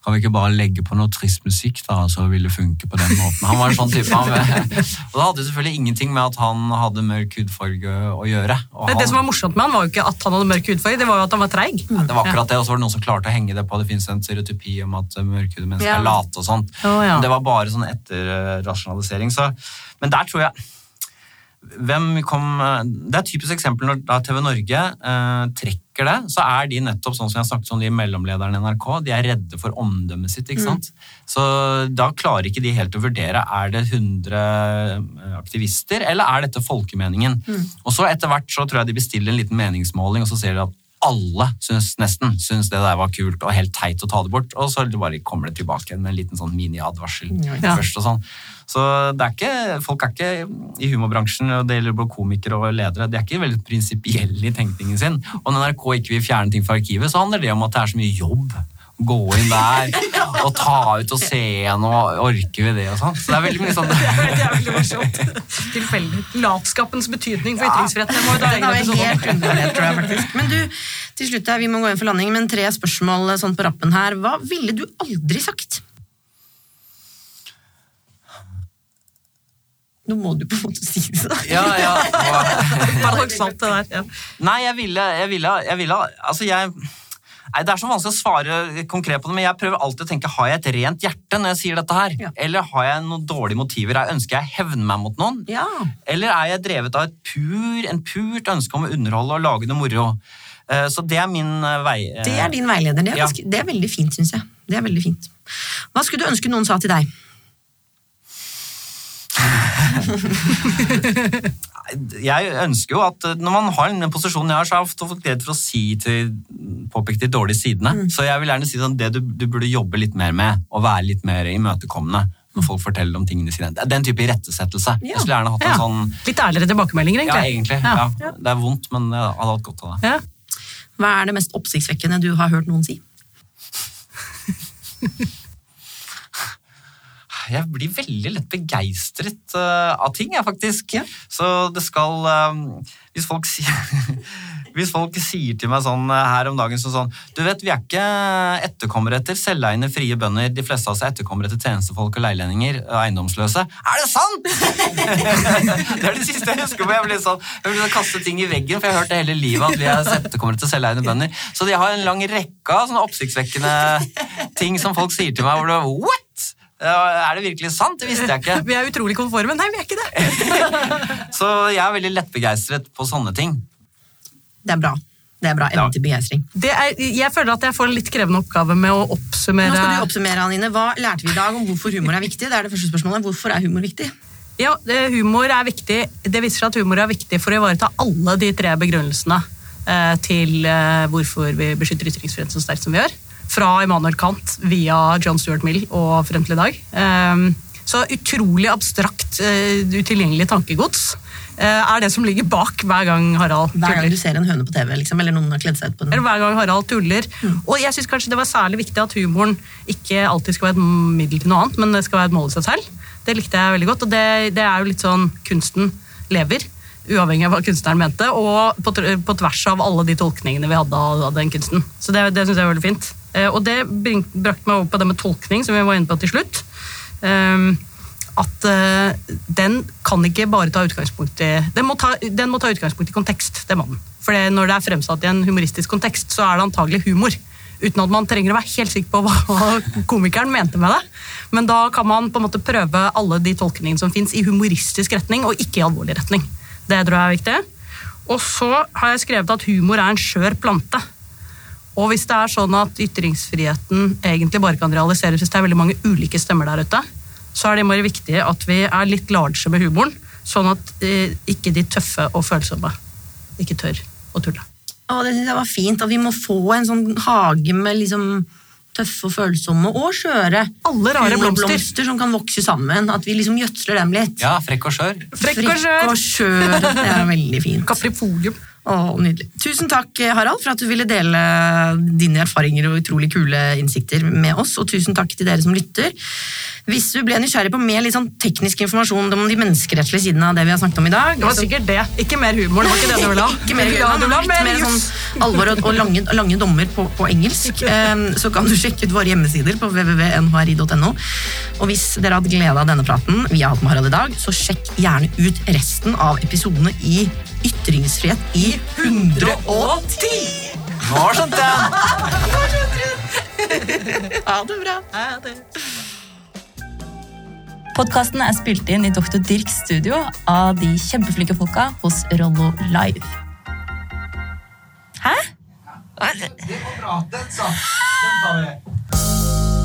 Kan vi ikke bare legge på noe trist musikk, da, så vil det funke på den måten? Han var en sånn type. Han, og det hadde selvfølgelig ingenting med at han hadde mørk hudfarge å gjøre. Det, det som var morsomt med han, var jo ikke at han hadde mørk hudfarge, det var jo at han var treig. ja, det var akkurat det, og så var det noen som klarte å henge det på. Det fins en stereotypi om at mørkhudede mennesker Ja. er late og sånt. Oh, ja. Det var bare sånn etterrasjonalisering. Så, men der tror jeg hvem kom, Det er et typisk eksempel når TV Norge eh, trekker sjekker det, så er de nettopp sånn som jeg snakket om de mellomlederne i NRK, de er redde for omdømmet sitt. ikke sant? Så da klarer ikke de helt å vurdere er det 100 aktivister, eller er dette folkemeningen. Og så etter hvert så tror jeg de bestiller en liten meningsmåling, og så ser de at alle syns nesten syns det der var kult og helt teit å ta det bort, og så bare kommer det tilbake med en liten sånn mini-advarsel Ja. først og sånn. Så det er ikke, folk er ikke i humorbransjen, og det gjelder både komikere og ledere, de er ikke veldig prinsipielle i tenkningen sin. Og når NRK ikke vil fjerne ting fra arkivet, så handler det om at det er så mye jobb. Gå inn der (laughs) og ta ut og se igjen, og orker vi det og sånn. Så det er veldig mye sånn (laughs) Det er veldig morsomt. Tilfeldig. Latskapens betydning for. Det helt undervurdert, tror jeg faktisk. Men du, til slutt her, vi må gå inn for landing, men tre spørsmål sånn på rappen her. Hva ville du aldri sagt? Nå må du på en måte si det, da. Ja, ja. (laughs) Paradoksalt, det der. Ja. Nei, jeg ville, jeg ville, jeg ville Altså, jeg Nei, Det er så vanskelig å svare konkret på det, men jeg prøver alltid å tenke har jeg et rent hjerte når jeg sier dette her? Ja. Eller har jeg noen dårlige motiver? Jeg ønsker jeg å hevne meg mot noen? Ja. Eller er jeg drevet av et pur, en purt ønske om å underholde og lage noe moro? Eh, Så det er min eh, vei... eh, Det er din veileder. Det er, Ja. ganske, det er veldig fint, syns jeg. Det er veldig fint. Hva skulle du ønske noen sa til deg? (laughs) Jeg ønsker jo at når man har den posisjonen jeg har, så er jeg ofte folk redd for å si til påpeke de dårlige sidene. Mm. Så jeg vil gjerne si sånn, det du, du burde jobbe litt mer med, og være litt mer imøtekommende når folk forteller om tingene sine. Det er Den type irettesettelse. Ja. Jeg skulle gjerne hatt en Ja. sånn Litt ærligere tilbakemeldinger, Ja, egentlig. egentlig. Ja. Det er vondt, men jeg hadde hatt godt av det. Ja. Hva er det mest oppsiktsvekkende du har hørt noen si? (laughs) Jeg blir veldig lett begeistret eh, av ting, jeg, faktisk. Ja. Så det skal eh, Hvis folk sier (laughs) Hvis folk sier til meg sånn eh, her om dagen så sånn Du vet, vi er ikke etterkommere etter selveiende frie bønder. De fleste av oss er etterkommere etter tjenestefolk og leilendinger og eiendomsløse. Er det sant?! (laughs) det er det siste jeg husker på. Jeg blir sånn, jeg blir sånn kaste ting i veggen, for jeg har hørt det hele livet at vi er etterkommere til selveiende bønder. Så de har en lang rekke av sånne oppsiktsvekkende ting som folk sier til meg, hvor det What?! Er det virkelig sant? Det visste jeg ikke. (laughs) Vi er utrolig konforme. Nei, vi er ikke det! (laughs) Så jeg er veldig lettbegeistret på sånne ting. Det er bra. Det er bra. Evne til begeistring. jeg føler at jeg får en litt krevende oppgave med å oppsummere. Nå skal du oppsummere, Anine. Hva lærte vi i dag om hvorfor humor er viktig? Det er det første spørsmålet. Hvorfor er humor viktig? Ja, humor er viktig. Det viser seg at humor er viktig for å ivareta alle de tre begrunnelsene eh, til eh, hvorfor vi beskytter ytringsfriheten så sterkt som vi gjør. Fra Immanuel Kant via John Stuart Mill og frem til i dag. Eh, så utrolig abstrakt, eh, utilgjengelig tankegods eh, er det som ligger bak hver gang Harald Hver gang tuller. du ser en høne på TV, liksom, eller noen har kledd seg ut på Eller hver gang Harald tuller. Og jeg synes kanskje det var særlig viktig at humoren ikke alltid skal være et middel til noe annet, men det skal være et mål i seg selv. Det likte jeg veldig godt, og det, det er jo litt sånn kunsten lever. Uavhengig av hva kunstneren mente, og på, på tvers av alle de tolkningene vi hadde av, den kunsten. Så det, det synes jeg var veldig fint. Eh, og det brakte meg over på det med tolkning, som vi var inne på til slutt. Ehm, at eh, den kan ikke bare ta utgangspunkt i den må ta, den må ta utgangspunkt i kontekst. det må den. For når det er fremsatt i en humoristisk kontekst, så er det antagelig humor. Uten at man trenger å være helt sikker på hva komikeren mente med det. Men da kan man på en måte prøve alle de tolkningene som fins i humoristisk retning, og ikke i alvorlig retning. Det tror jeg er viktig. Og så har jeg skrevet at humor er en skjør plante. Og hvis det er sånn at ytringsfriheten egentlig bare kan realiseres hvis det er veldig mange ulike stemmer der ute, så er det bare viktig at vi er litt large med humoren, sånn at eh, ikke de tøffe og følsomme ikke tør å tulle. Å, det synes jeg var fint, at vi må få en sånn hage med liksom tøffe og følsomme og skjøre Alle rare blomster. blomster. som kan vokse sammen. At vi liksom gjødsler dem litt. Ja, frekk og skjør. Frekk og skjør. og skjør. Det er veldig fint. (laughs) Kaprifolium. Å, nydelig. Tusen takk, Harald, for at du ville dele dine erfaringer og utrolig kule innsikter med oss. Og tusen takk til dere som lytter. Hvis du ble nysgjerrig på mer litt sånn teknisk informasjon om de menneskerettslige sidene av det vi har snakket om i dag Det var så- sikkert det. Ikke mer humor. Det var ikke det du ville ha. (laughs) ikke mer humor, du litt mer sånn alvor og, og lange, lange dommer på, på engelsk. Um, så kan du sjekke ut våre hjemmesider på www.nhri.no. Og hvis dere hadde glede av denne praten vi har hatt med Harald i dag, så sjekk gjerne ut resten av episodene i Ytringsfrihet i 110! Nå skjønte jeg! Ha det bra! Ja, det. Podkasten er spilt inn i Dr. Dirks studio av de kjempeflinke folka hos Rollo Live. Hæ? Det går bra. Den satt. Den tar vi.